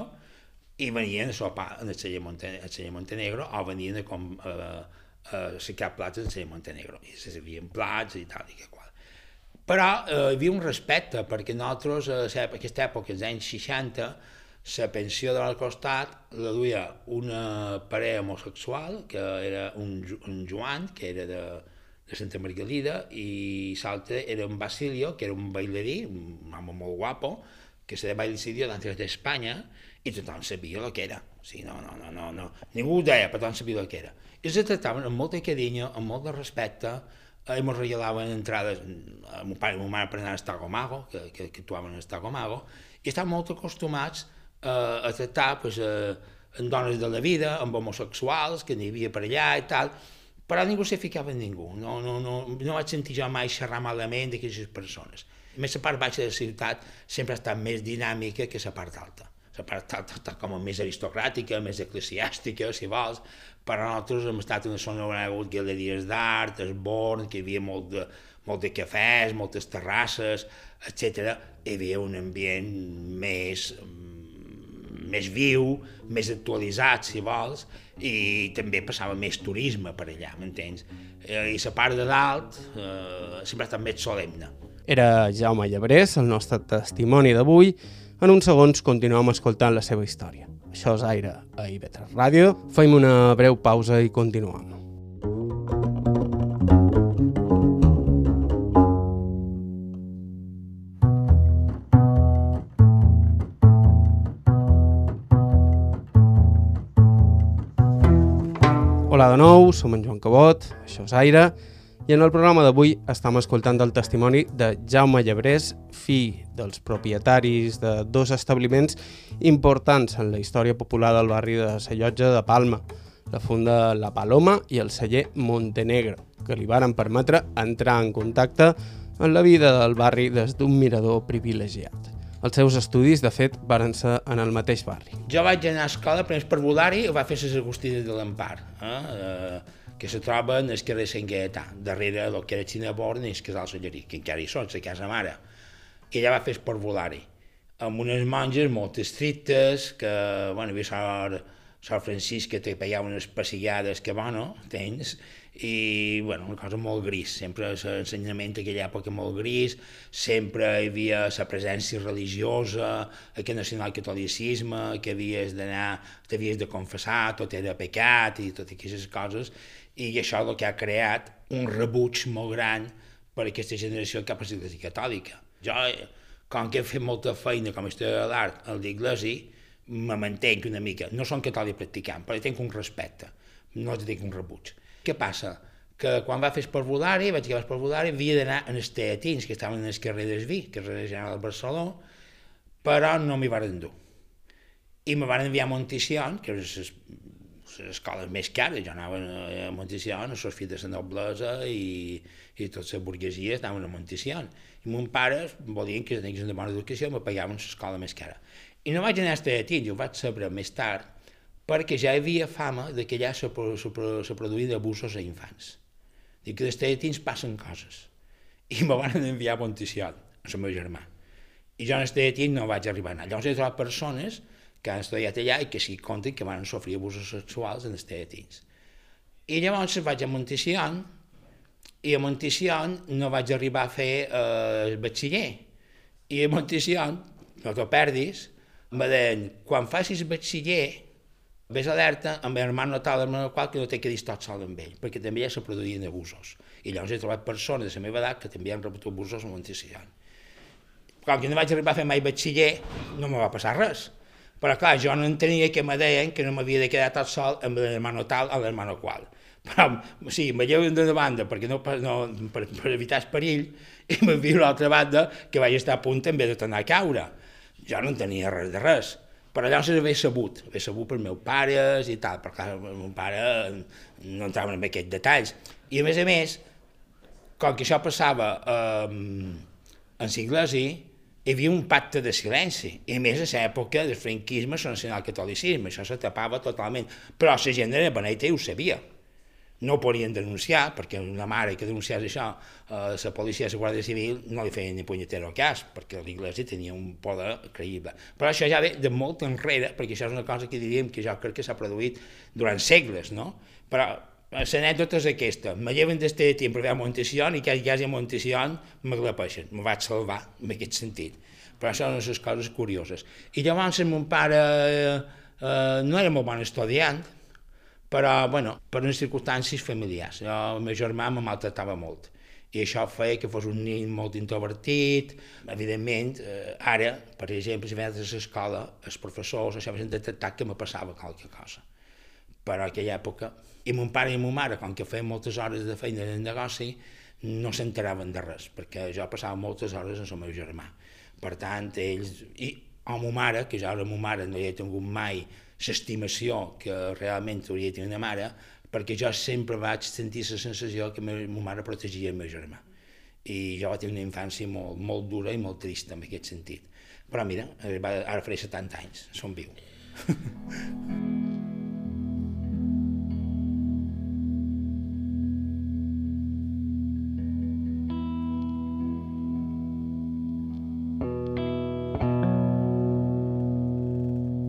i venien a sopar en el celler, Monte, el celler Montenegro o venien a, com, a, a cercar plats en el celler Montenegro i se servien plats i tal i que qual. Però eh, hi havia un respecte perquè nosaltres a aquesta època, als anys 60, la pensió de l'altre costat la duia una parella homosexual, que era un, un Joan, que era de, de Santa Margalida, i l'altre era un Basilio, que era un bailarí, un home molt guapo, que se de Bailicidio d'antes d'Espanya, i tothom sabia el que era. O sigui, no, no, no, no, no. Ningú ho deia, però tothom sabia el que era. I els tractaven amb molt de carinyo, amb molt de respecte, eh, ens regalaven entrades, a mon pare i mon mare per anar a Estagomago, que, que, que actuaven a Estagomago, i estaven molt acostumats eh, a tractar pues, eh, amb dones de la vida, amb homosexuals, que n'hi havia per allà i tal, però ningú s'hi ficava en ningú. No, no, no, no vaig sentir jo mai xerrar malament d'aquestes persones. Més, la part baixa de la ciutat sempre ha estat més dinàmica que la part alta. La part alta està com més aristocràtica, més eclesiàstica, si vols, però nosaltres hem estat una zona on hi ha hagut galeries d'art, esborn, que hi havia molt de, molt de cafès, moltes terrasses, etc. Hi havia un ambient més, més viu, més actualitzat, si vols, i també passava més turisme per allà, m'entens? Eh, I la part de dalt eh, sempre ha estat més solemne. Era Jaume Llebrés, el nostre testimoni d'avui. En uns segons continuem escoltant la seva història. Això és Aire a IB3 Ràdio. Fem una breu pausa i continuem. Hola de nou, som en Joan Cabot, això és Aire, i en el programa d'avui estem escoltant el testimoni de Jaume Llebrés, fill dels propietaris de dos establiments importants en la història popular del barri de la Llotja de Palma, la funda La Paloma i el celler Montenegro, que li varen permetre entrar en contacte amb la vida del barri des d'un mirador privilegiat. Els seus estudis, de fet, varen ser en el mateix barri. Jo vaig anar a escola, primer per Volari, i va fer les Agustines de l'Empar, eh? eh? Que se troba en el carrer Sant Gaetà, darrere del que era Xinaborn i el casal Sollerí, que encara hi són, la casa mare. I allà va fer per Volari, amb unes monges molt estrictes, que, bueno, hi havia sort, sort Francisc, que te pegaven unes passillades que, bueno, tens, i bueno, una cosa molt gris, sempre l'ensenyament d'aquella època molt gris, sempre hi havia la presència religiosa, aquest nacional-catolicisme, que havies d'anar, t'havies de confessar, tot era pecat i totes aquestes coses, i això és el que ha creat un rebuig molt gran per a aquesta generació cap a l'Església Catòlica. Jo, com que he fet molta feina com a historiador d'art a l'Església, me mantenc una mica. No som catòlic practicant, però tinc un respecte, no tinc un rebuig què passa? Que quan va fer Esparvulari, vaig acabar Esparvulari, havia d'anar en els teatins, que estaven en el carrer d'Esví, carrer general de Barcelona, però no m'hi van dur. I me van enviar a Monticion, que és les, les escoles més cares, jo anava a Monticion, a les filles de la noblesa i, i tota la burguesia anaven a Monticion. I mon pare volien que tingués una bona educació, me pagaven l'escola més cara. I no vaig anar als teatins, ho vaig saber més tard, perquè ja hi havia fama de que allà se, se, se produïen abusos a infants. Dic que dels teatins passen coses. I me van enviar a Monticiol, a el meu germà. I jo en els teatins no vaig arribar a anar. Llavors he trobat persones que han estudiat allà i que sí conten que van sofrir abusos sexuals en els teatins. I llavors vaig a Monticion i a Monticion no vaig arribar a fer eh, el batxiller. I a Monticion, no t'ho perdis, me deien, quan facis batxiller, Ves alerta amb el hermano tal, hermano qual, que no té que dir tot sol amb ell, perquè també ja se produïen abusos. I llavors he trobat persones de la meva edat que també han rebut abusos en l'antecedent. Com que no vaig arribar a fer mai batxiller, no me va passar res. Però clar, jo no entenia que me deien que no m'havia de quedar tot sol amb l'hermano tal o l'hermano qual. Però, o sigui, me lleven d'una banda perquè no, no, per, per evitar el perill i m'envio a l'altra banda que vaig estar a punt també de tornar a caure. Jo no tenia res de res però llavors havia sabut, havia sabut per meus pares i tal, perquè el meu pare no entrava en aquests detalls. I a més a més, com que això passava eh, en l'inglesi, hi havia un pacte de silenci, i a més a l'època del franquisme, el nacional-catolicisme, això se tapava totalment, però la gent de Benet ho sabia no podien denunciar, perquè una mare que denunciés això, eh, la policia i la Guàrdia Civil no li feien ni punyetero cas, perquè l'Iglésia tenia un poder creïble. Però això ja ve de molt enrere, perquè això és una cosa que diríem que jo crec que s'ha produït durant segles, no? Però l'anècdota és aquesta, me lleven d'este temps per veure Montession i quasi, quasi a Montession me glapeixen, me vaig salvar en aquest sentit. Però això són les coses curioses. I llavors mon pare eh, eh, no era molt bon estudiant, però, bueno, per unes circumstàncies familiars. Jo, el meu germà me maltratava molt i això feia que fos un nen molt introvertit. Evidentment, eh, ara, per exemple, si venies a l'escola, els professors això havien detectat que me passava qualque cosa. Però en aquella època, i mon pare i mon mare, com que feien moltes hores de feina de negoci, no s'enteraven de res, perquè jo passava moltes hores amb el meu germà. Per tant, ells... I o ma mare, que ja era ma mare, no hi he tingut mai l'estimació que realment hauria de tenir una mare, perquè jo sempre vaig sentir la sensació que ma, ma mare protegia el meu germà. I jo vaig tenir una infància molt, molt dura i molt trista en aquest sentit. Però mira, ara faré 70 anys, som viu.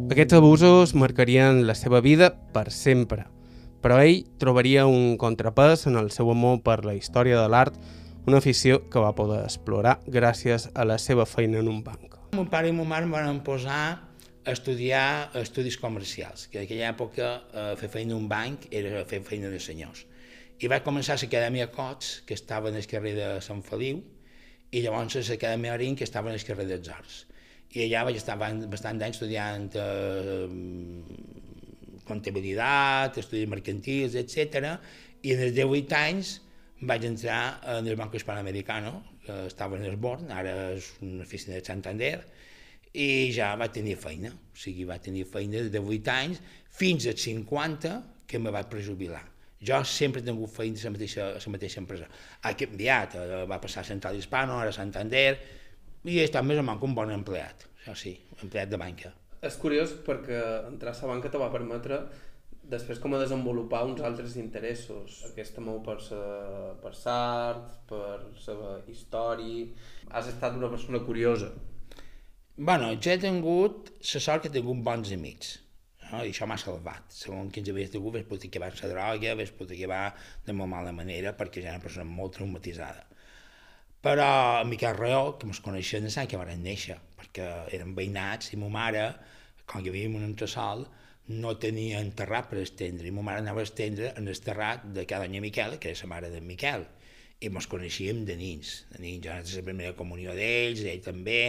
Aquests abusos marcarien la seva vida per sempre, però ell trobaria un contrapès en el seu amor per la història de l'art, una afició que va poder explorar gràcies a la seva feina en un banc. Mon pare i mon mare em van posar a estudiar estudis comercials, que en aquella època eh, fer feina en un banc era fer feina de senyors. I vaig començar a l'Acadèmia Cots, que estava en el carrer de Sant Feliu, i llavors l'Acadèmia Arín, que estava en el carrer dels Arts i allà vaig estar bastant d'anys estudiant eh, comptabilitat, estudis mercantils, etc. I en els 18 anys vaig entrar en el Banco Hispanoamericano, que estava en Esborn, ara és una oficina de Santander, i ja va tenir feina. O sigui, va tenir feina de 18 anys fins als 50 que me vaig prejubilar. Jo sempre he tingut feina a la mateixa, a la mateixa empresa. Ha canviat, eh, va passar a Central Hispano, ara a Santander, i he estat més o menys un bon empleat, això sí, empleat de banca. És curiós perquè entrar a la banca te va permetre després com a desenvolupar uns altres interessos. Aquest amor per, sa, per l'art, per la història... Has estat una persona curiosa. Bueno, jo he tingut la sort que he tingut bons amics. No? I això m'ha salvat. Segons quins havies tingut, ves poder acabar la droga, ves poder acabar de molt mala manera, perquè ja era una persona molt traumatitzada. Però Miquel Reó, que ens coneixien de sang, que van néixer, perquè eren veïnats i ma mare, que vivíem en un entresol, no tenia enterrat per estendre, i ma mare anava a estendre en el terrat de cada doña Miquel, que era la mare de Miquel, i ens coneixíem de nins, de nins, jo era la primera comunió d'ells, ell també,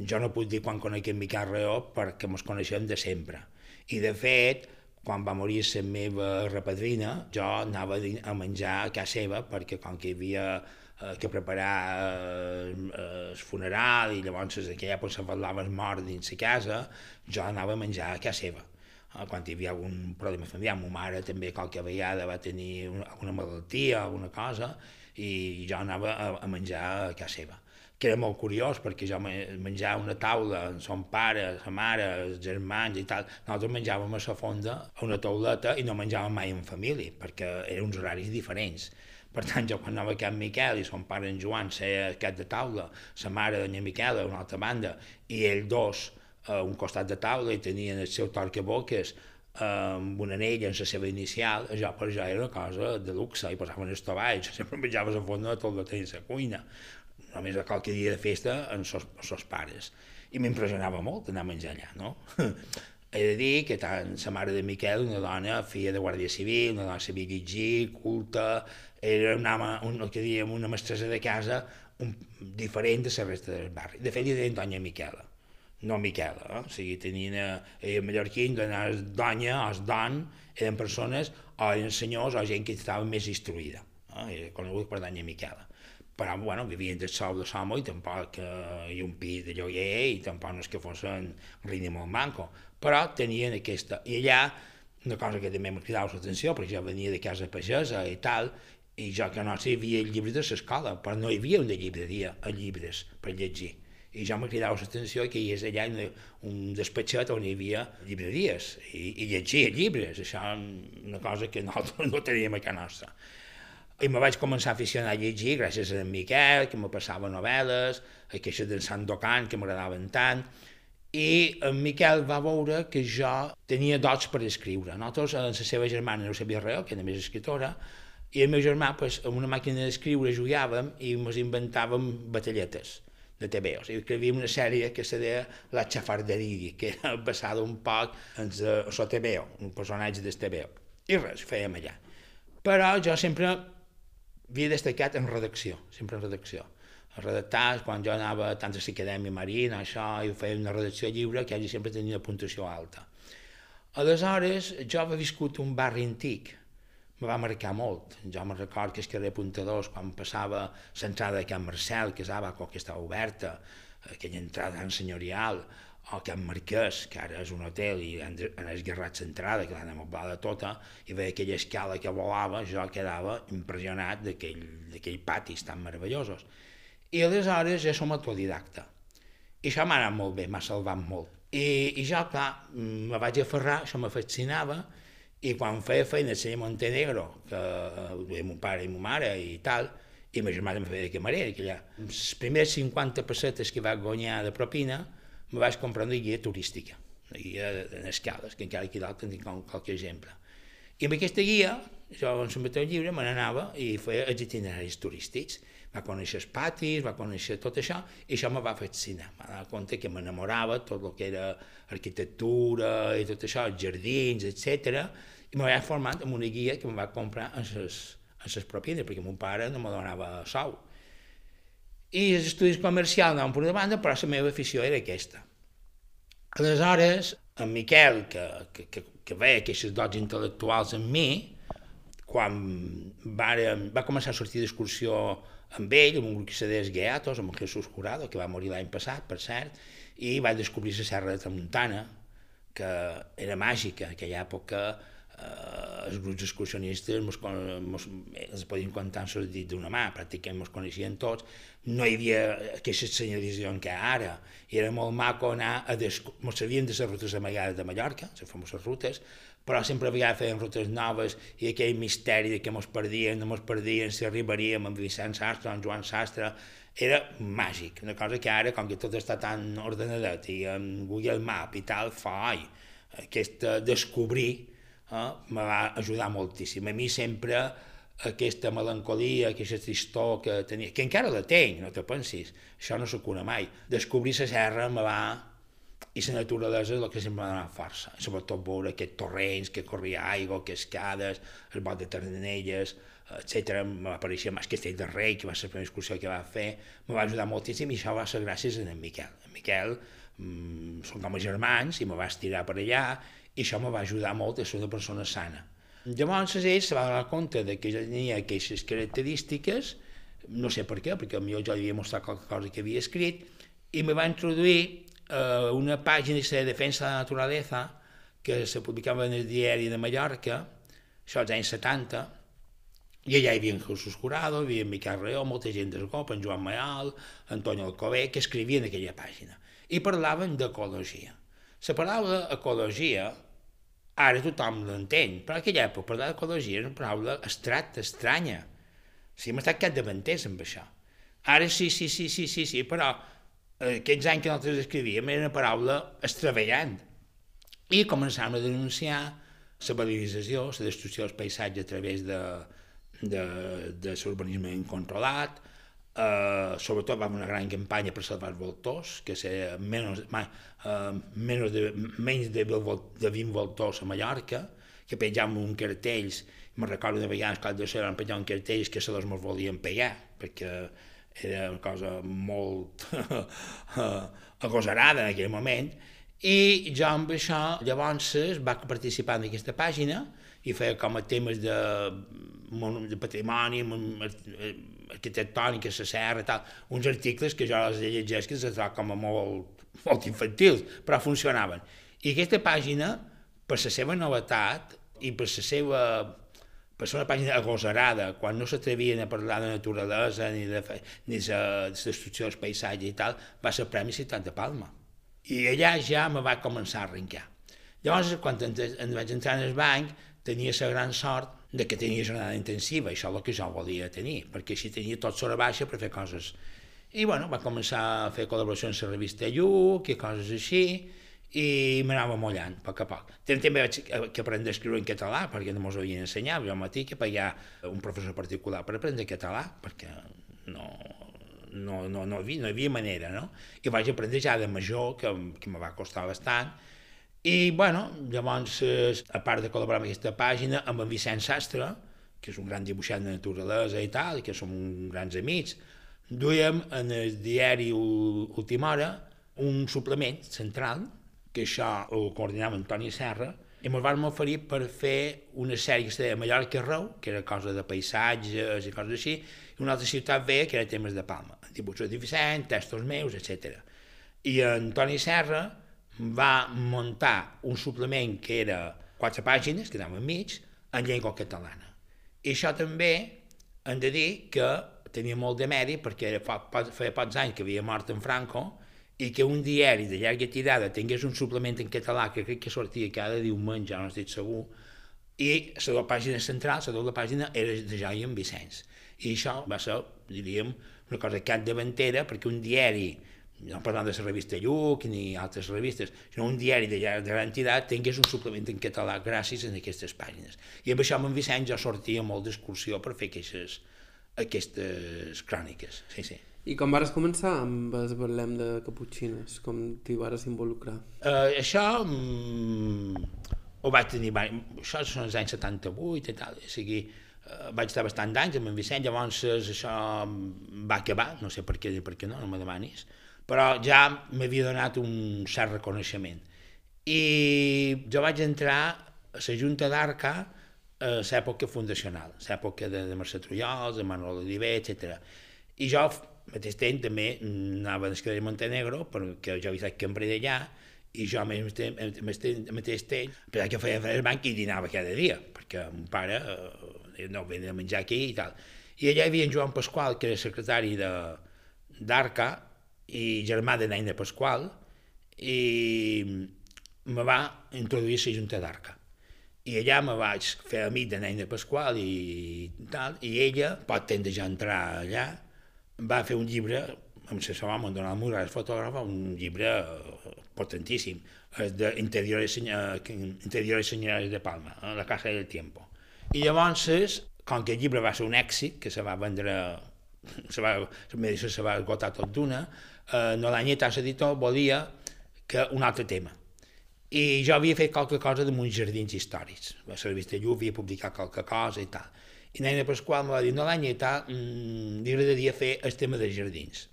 jo no puc dir quan conec en Miquel Reó perquè ens coneixem de sempre. I de fet, quan va morir la meva repadrina, jo anava a menjar a casa seva perquè com que hi havia eh, que preparar eh, el funeral i llavors en aquella època se parlava el mort dins la casa, jo anava a menjar a casa seva. Eh, quan hi havia algun problema familiar, ma mare també qualque vegada va tenir una, alguna malaltia, alguna cosa, i jo anava a, a menjar a casa seva que era molt curiós perquè jo menjava una taula amb son pare, sa mare, els germans i tal, nosaltres menjàvem a la fonda a una tauleta i no menjàvem mai en família perquè eren uns horaris diferents. Per tant, jo quan anava a Can Miquel i son pare en Joan seia cap de taula, sa mare d'en Miquel a una altra banda, i ells dos a un costat de taula i tenien el seu torcaboques amb un anell en la seva inicial, això per jo era una cosa de luxe, i posaven els tovalls, sempre menjaves a fons de tot el temps a cuina, només a qualque dia de festa amb els seus pares. I m'impressionava molt anar a menjar allà, no? He de dir que tant la mare de Miquel, una dona, filla de Guàrdia Civil, una dona sabia llegir, culta, era una, un, el que diem, una mestressa de casa un, diferent de la resta del barri. De fet, li deien Doña Miquela, no Miquela. Eh? O sigui, tenien eh, mallorquins, dones donya, o don, eren persones, o eren senyors, o gent que estava més instruïda. Eh? Era conegut per Doña Miquela però bueno, vivien del sol de Somo i tampoc eh, hi un pis de lloguer i tampoc no és que fossin rini molt manco però tenien aquesta... I allà, una cosa que també m'ha cridat l'atenció, perquè jo venia de casa pagesa i tal, i jo que no sé, hi havia llibres de l'escola, però no hi havia una llibreria a llibres per llegir. I jo m'ha cridat l'atenció que hi és allà una, un despatxet on hi havia llibreries i, i llegia llibres, això és una cosa que nosaltres no teníem a casa nostra. I me vaig començar a aficionar a llegir gràcies a en Miquel, que me passava novel·les, aquestes d'en Sandokan, que m'agradaven tant, i en Miquel va veure que jo tenia dots per escriure. Nosaltres, en la seva germana no sabia res, que era més escritora, i el meu germà, pues, amb una màquina d'escriure jugàvem i ens inventàvem batalletes de TVO. O sigui, una sèrie que se deia La Xafarderia, que era basada un poc en la TVO, un personatge del TVO. I res, fèiem allà. Però jo sempre havia destacat en redacció, sempre en redacció. A redactar, quan jo anava tant a l'Acadèmia Marina, això, i feia una redacció lliure, que allà sempre tenia una puntuació alta. Aleshores, jo havia viscut un barri antic, me va marcar molt. Jo me record que el carrer Puntadors, quan passava l'entrada de Can Marcel, que és abaco, que estava oberta, aquella entrada tan senyorial, o Can Marquès, que ara és un hotel i han, han esguerrat l'entrada, que l'han amoblada tota, i veia aquella escala que volava, jo quedava impressionat d'aquell patis tan meravellosos. I aleshores ja som autodidacta. I això m'ha anat molt bé, m'ha salvat molt. I, I jo, clar, me vaig aferrar, això me fascinava, i quan feia feina a Montenegro, que duia mon pare i mon mare i tal, i ma germana em feia de camarera, que allà, les primeres 50 pessetes que vaig guanyar de propina, me vaig comprar una guia turística, una guia d'escales, que encara aquí dalt tinc qualque exemple. I amb aquesta guia, jo en el meu llibre me n'anava i feia els itineraris turístics, va conèixer els patis, va conèixer tot això, i això me va fascinar. Me va compte que m'enamorava tot el que era arquitectura i tot això, els jardins, etc. I me vaig formant amb una guia que em va comprar en les, en les propines, perquè mon pare no me donava sou. I els estudis comercials anaven per una banda, però la meva afició era aquesta. Aleshores, en Miquel, que, que, que, que veia aquests dots intel·lectuals en mi, quan va, va començar a sortir d'excursió amb ell, amb un grup que se deia Geatos, amb Jesús Jurado, que va morir l'any passat, per cert, i vaig descobrir la Serra de Tramuntana, que era màgica, en aquella època eh, els grups excursionistes mos, mos, els podien comptar amb dits d'una mà, pràcticament ens coneixien tots, no hi havia aquesta senyalització que ara, i era molt maco anar a... Des... Mos sabien de les rutes amagades de Mallorca, les famoses rutes, però sempre a vegades feien rutes noves i aquell misteri de que mos perdien, no mos perdien, si arribaríem amb Vicent Sastre, amb Joan Sastre, era màgic, una cosa que ara, com que tot està tan ordenadet i amb Google Map i tal, fa, ai, aquest descobrir eh, me va ajudar moltíssim. A mi sempre aquesta melancolia, aquesta tristor que tenia, que encara la tenc, no te pensis, això no s'ho cura mai. Descobrir la serra me va i la naturalesa és el que sempre m'ha força, sobretot veure aquests torrents, que corria aigua, cascades, el bot de Tardinelles, etc. va aparèixer el Castell de Rei, que va ser la primera excursió que va fer, me va ajudar moltíssim i això va ser gràcies a en Miquel. En Miquel mmm, són com a germans i me va estirar per allà i això me va ajudar molt a ser una persona sana. Llavors ell se va donar compte de que jo tenia aquestes característiques, no sé per què, perquè millor jo havia mostrat qualque cosa que havia escrit, i me va introduir eh, una pàgina de defensa de la naturalesa que se publicava en el diari de Mallorca, això als anys 70, i allà hi havia en Jesús Jurado, hi havia en Miquel Reó, molta gent del COP, en Joan Mayal, Antoni Alcobé, que escrivien aquella pàgina. I parlaven d'ecologia. La paraula ecologia, ara tothom l'entén, però en aquella època parlar d'ecologia era una paraula abstracta, estranya. O sigui, hem estat capdavanters amb això. Ara sí, sí, sí, sí, sí, sí, però aquests anys que nosaltres escrivíem era una paraula estravellant. I començàvem a denunciar la valorització, la destrucció del paisatge a través de, de, de l'urbanisme incontrolat, eh, sobretot vam una gran campanya per salvar els voltors, que sé, menys, eh, menys de, menys de, de 20 voltors a Mallorca, que penjàvem un cartells, me recordo de vegades que de ser van penjar un cartells que los mos volien pegar, perquè era una cosa molt agosarada en aquell moment, i jo amb això llavors va participar en aquesta pàgina i feia com a temes de, de patrimoni, arquitectònic, a la serra, tal, uns articles que jo els llegeix que trobo com a molt, molt infantils, però funcionaven. I aquesta pàgina, per la seva novetat i per la seva per ser una pàgina agosarada, quan no s'atrevien a parlar de naturalesa ni de, ni de destrucció dels paisatges i tal, va ser Premi Ciutat de Palma. I allà ja me va començar a arrencar. Llavors, quan en vaig entrar en el banc, tenia la gran sort de que tenia jornada intensiva, això és el que jo volia tenir, perquè així tenia tot sobre baixa per fer coses. I bueno, va començar a fer col·laboracions a la revista Lluc i coses així, i m'anava mullant a poc a poc. També vaig que aprendre a escriure en català, perquè no m'ho havien ensenyat, jo matí que pagar un professor particular per aprendre català, perquè no, no, no, no, havia, no hi havia manera, no? I vaig aprendre ja de major, que, que me va costar bastant, i, bueno, llavors, a part de col·laborar amb aquesta pàgina, amb en Vicent Sastre, que és un gran dibuixant de naturalesa i tal, i que som grans amics, duíem en el diari Última Hora un suplement central, que això ho coordinava Antoni Serra, i ens vam oferir per fer una sèrie que es deia Mallorca Rau, que era cosa de paisatges i coses així, i una altra ciutat veia que era temes de Palma, dibuixos de Vicent, textos meus, etc. I Antoni Serra va muntar un suplement que era quatre pàgines, que anava enmig, en llengua catalana. I això també hem de dir que tenia molt de mèrit perquè fa, feia pocs anys que havia mort en Franco i que un diari de llarga tirada tingués un suplement en català que crec que sortia cada diumenge, no estic segur, i la doble pàgina central, la doble pàgina era de Joi en Vicenç. I això va ser, diríem, una cosa capdavantera perquè un diari no parlant de la revista Lluc ni altres revistes, sinó un diari de, de gran entitat tingués un suplement en català gràcies a aquestes pàgines. I amb això amb en Vicenç ja sortia molt d'excursió per fer aquestes, aquestes cròniques. Sí, sí. I com vas començar amb el Berlem de Caputxines? Com t'hi vas involucrar? Uh, això mm, ho vaig tenir... Això són els anys 78 i tal. O sigui, uh, vaig estar bastant d'anys amb en Vicent, llavors això va acabar, no sé per què, per què no, no me demanis però ja m'havia donat un cert reconeixement. I jo vaig entrar a la Junta d'Arca a l'època fundacional, l'època de, de Mercè Trullols, de Manuel Oliver, etc. I jo, al mateix temps, també anava a l'esquerra de Montenegro, perquè jo havia estat cambrer d'allà, i jo al mateix temps, pensava que feia el banc i dinava cada dia, perquè mon pare eh, no venia a menjar aquí i tal. I allà hi havia en Joan Pasqual, que era secretari d'Arca, i germà de Naina Pasqual, i me va introduir a la Junta d'Arca. I allà me vaig fer amic de Naina Pasqual i tal, i ella, pot de ja entrar allà, va fer un llibre, amb la seva home, Donald Mura, el fotògraf, un llibre potentíssim, d'Interiores Interiores Senyores de Palma, La Casa del Tiempo. I llavors, com que el llibre va ser un èxit, que se va vendre se va, se va esgotar tot d'una, eh, l'Anyeta, l'editor, volia que un altre tema. I jo havia fet qualque cosa de uns jardins històrics. La revista Lluc havia publicat qualque cosa i tal. I Nena Pasqual em va dir, no, l'Anyeta, mmm, li agradaria fer el tema de jardins.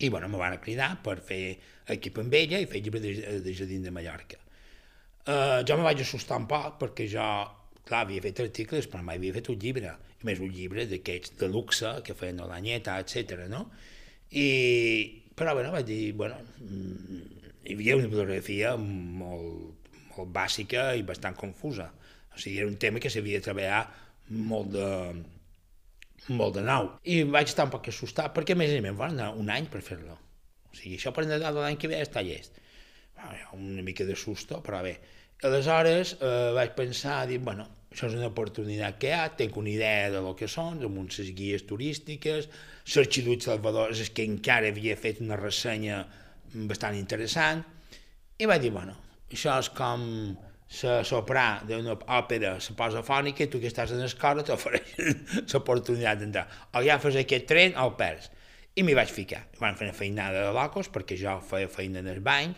I, bueno, me van cridar per fer equip amb ella i fer llibre de, de jardins de Mallorca. Uh, jo me vaig assustar un poc perquè jo, clar, havia fet articles, però mai havia fet un llibre a més un llibre d'aquests de luxe que feien l'Anyeta, etc. no? I, però bueno, vaig dir, bueno, mm, hi havia una fotografia molt, molt bàsica i bastant confusa. O sigui, era un tema que s'havia de treballar molt de, molt de nou. I vaig estar un poc assustat, perquè més a més va anar un any per fer-lo. O sigui, això per Nadal l'any que ve està llest. Una mica de susto, però bé. Aleshores eh, vaig pensar, dir, bueno, això és una oportunitat que hi ha, tinc una idea de lo que són, amb unes guies turístiques, l'Arxiduc Salvador és que encara havia fet una ressenya bastant interessant, i vaig dir, bueno, això és com la soprà d'una òpera, la posa fònica, i tu que estàs en l'escola t'ofereixen l'oportunitat d'entrar. O ja fas aquest tren o el perds. I m'hi vaig ficar. Van fer una feinada de locos, perquè jo feia feina en el bany,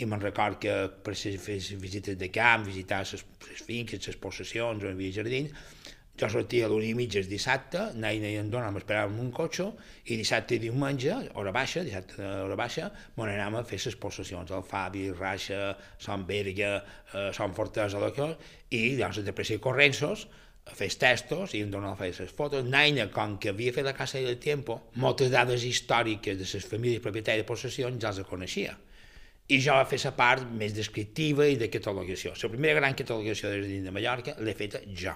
i me'n record que per fer visites de camp, visitar les, les finques, les possessions, on hi havia jardins, jo sortia a l'una i mitja el dissabte, Naina i en Dona m'esperàvem un cotxe, i dissabte i diumenge, hora baixa, dissabte hora baixa, m'on anàvem a fer les possessions, el Fabi, Raixa, Sant Berga, eh, Sant Fortesa, i llavors de pressa i correnços, fes testos i em donava fer les fotos. Naina, com que havia fet la Casa del Tiempo, moltes dades històriques de les famílies propietàries de possessions ja les coneixia i jo va fer la part més descriptiva i de catalogació. La primera gran catalogació de dins de Mallorca l'he feta jo,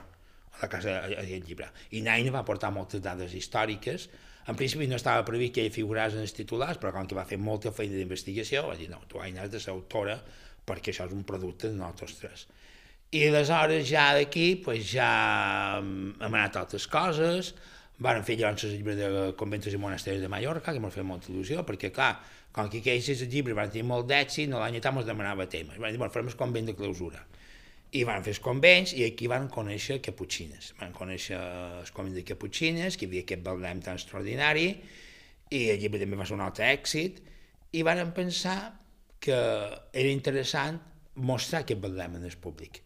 a la casa del llibre. I Naina va portar moltes dades històriques. En principi no estava previst que ell figurés en els titulars, però com que va fer molta feina d'investigació, va dir, no, tu has de ser autora perquè això és un producte de nosaltres tres. I aleshores ja d'aquí pues, ja hem anat a altres coses, van fer llavors el llibre de conventos i monasteris de Mallorca, que m'ha fet molta il·lusió, perquè clar, com que aquells llibres van tenir molt d'èxit, no l'any ens demanava temes. Van dir, bueno, farem el convent de clausura. I van fer els convents i aquí van conèixer caputxines. Van conèixer els convents de caputxines, que hi havia aquest balnem tan extraordinari, i allí també va ser un altre èxit, i van pensar que era interessant mostrar aquest Betlem en el públic.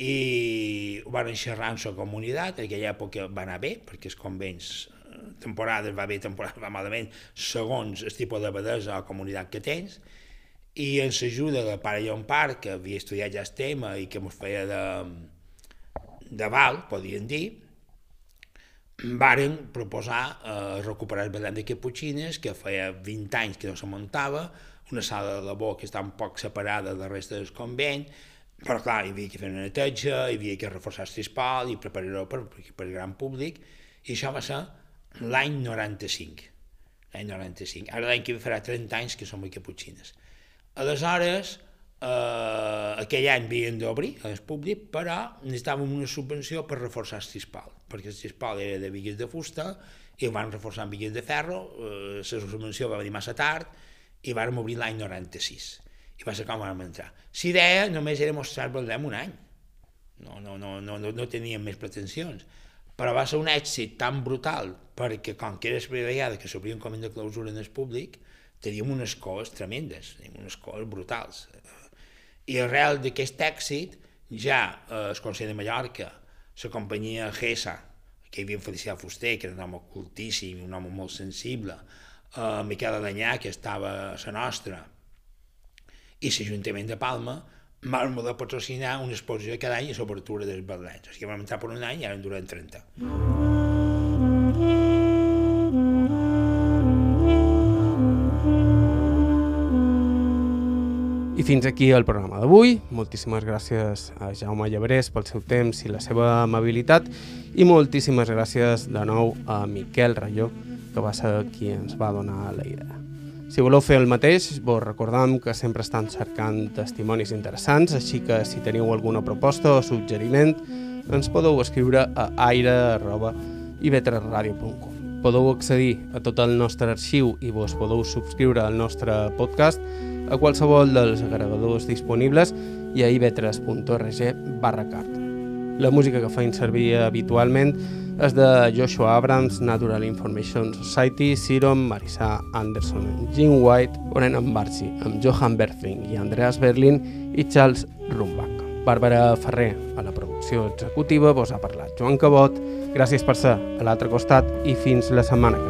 I ho van xerrar amb la comunitat, en aquella època va anar bé, perquè els convents eh, temporades va bé, temporades va malament, segons el tipus de bedesa o comunitat que tens, i en l'ajuda del pare Llompart, que havia estudiat ja el tema i que ens feia de, de val, podríem dir, varen proposar eh, recuperar el Belém de Caputxines, que feia 20 anys que no se muntava, una sala de labor que està un poc separada de la resta del convent, però clar, hi havia que fer una neteja, hi havia que reforçar el trispal i preparar-ho per, per, el gran públic, i això va ser l'any 95. L'any 95. Ara l'any que farà 30 anys que som a Caputxines. Aleshores, eh, aquell any havien d'obrir al públic, però necessitàvem una subvenció per reforçar el cispal, perquè el cispal era de vigues de fusta i ho van reforçar amb vigues de ferro, eh, la subvenció va venir massa tard i vàrem obrir l'any 96. I va ser com vam entrar. La idea només era mostrar Beldem un any. No, no, no, no, no, no teníem més pretensions. Però va ser un èxit tan brutal, perquè com que era la primera vegada que s'obria un convent de clausura en el públic, teníem unes coses tremendes, teníem unes coses brutals. I arrel d'aquest èxit, ja eh, el Consell de Mallorca, la companyia GESA, que hi havia Felicià Fuster, que era un home cultíssim, un home molt sensible, eh, Miquel Adanyà, que estava a la nostra, i l'Ajuntament de Palma, vam poder patrocinar una exposició cada any a l'obertura dels Betlets. O sigui, vam entrar per un any i ara en duren 30. I fins aquí el programa d'avui. Moltíssimes gràcies a Jaume Llebrés pel seu temps i la seva amabilitat i moltíssimes gràcies de nou a Miquel Rayó, que va ser qui ens va donar la idea. Si voleu fer el mateix, vos recordam que sempre estan cercant testimonis interessants, així que si teniu alguna proposta o suggeriment, ens podeu escriure a aire.ivetresradio.com. Podeu accedir a tot el nostre arxiu i vos podeu subscriure al nostre podcast a qualsevol dels agregadors disponibles i a ivetres.org barra carta. La música que feim servir habitualment és de Joshua Abrams, Natural Information Society, Sirom, Marissa Anderson, Jim White, Oren Ambarci, amb Johan Berthing i Andreas Berlin i Charles Rumbach. Bàrbara Ferrer, a la producció executiva, vos ha parlat Joan Cabot. Gràcies per ser a l'altre costat i fins la setmana que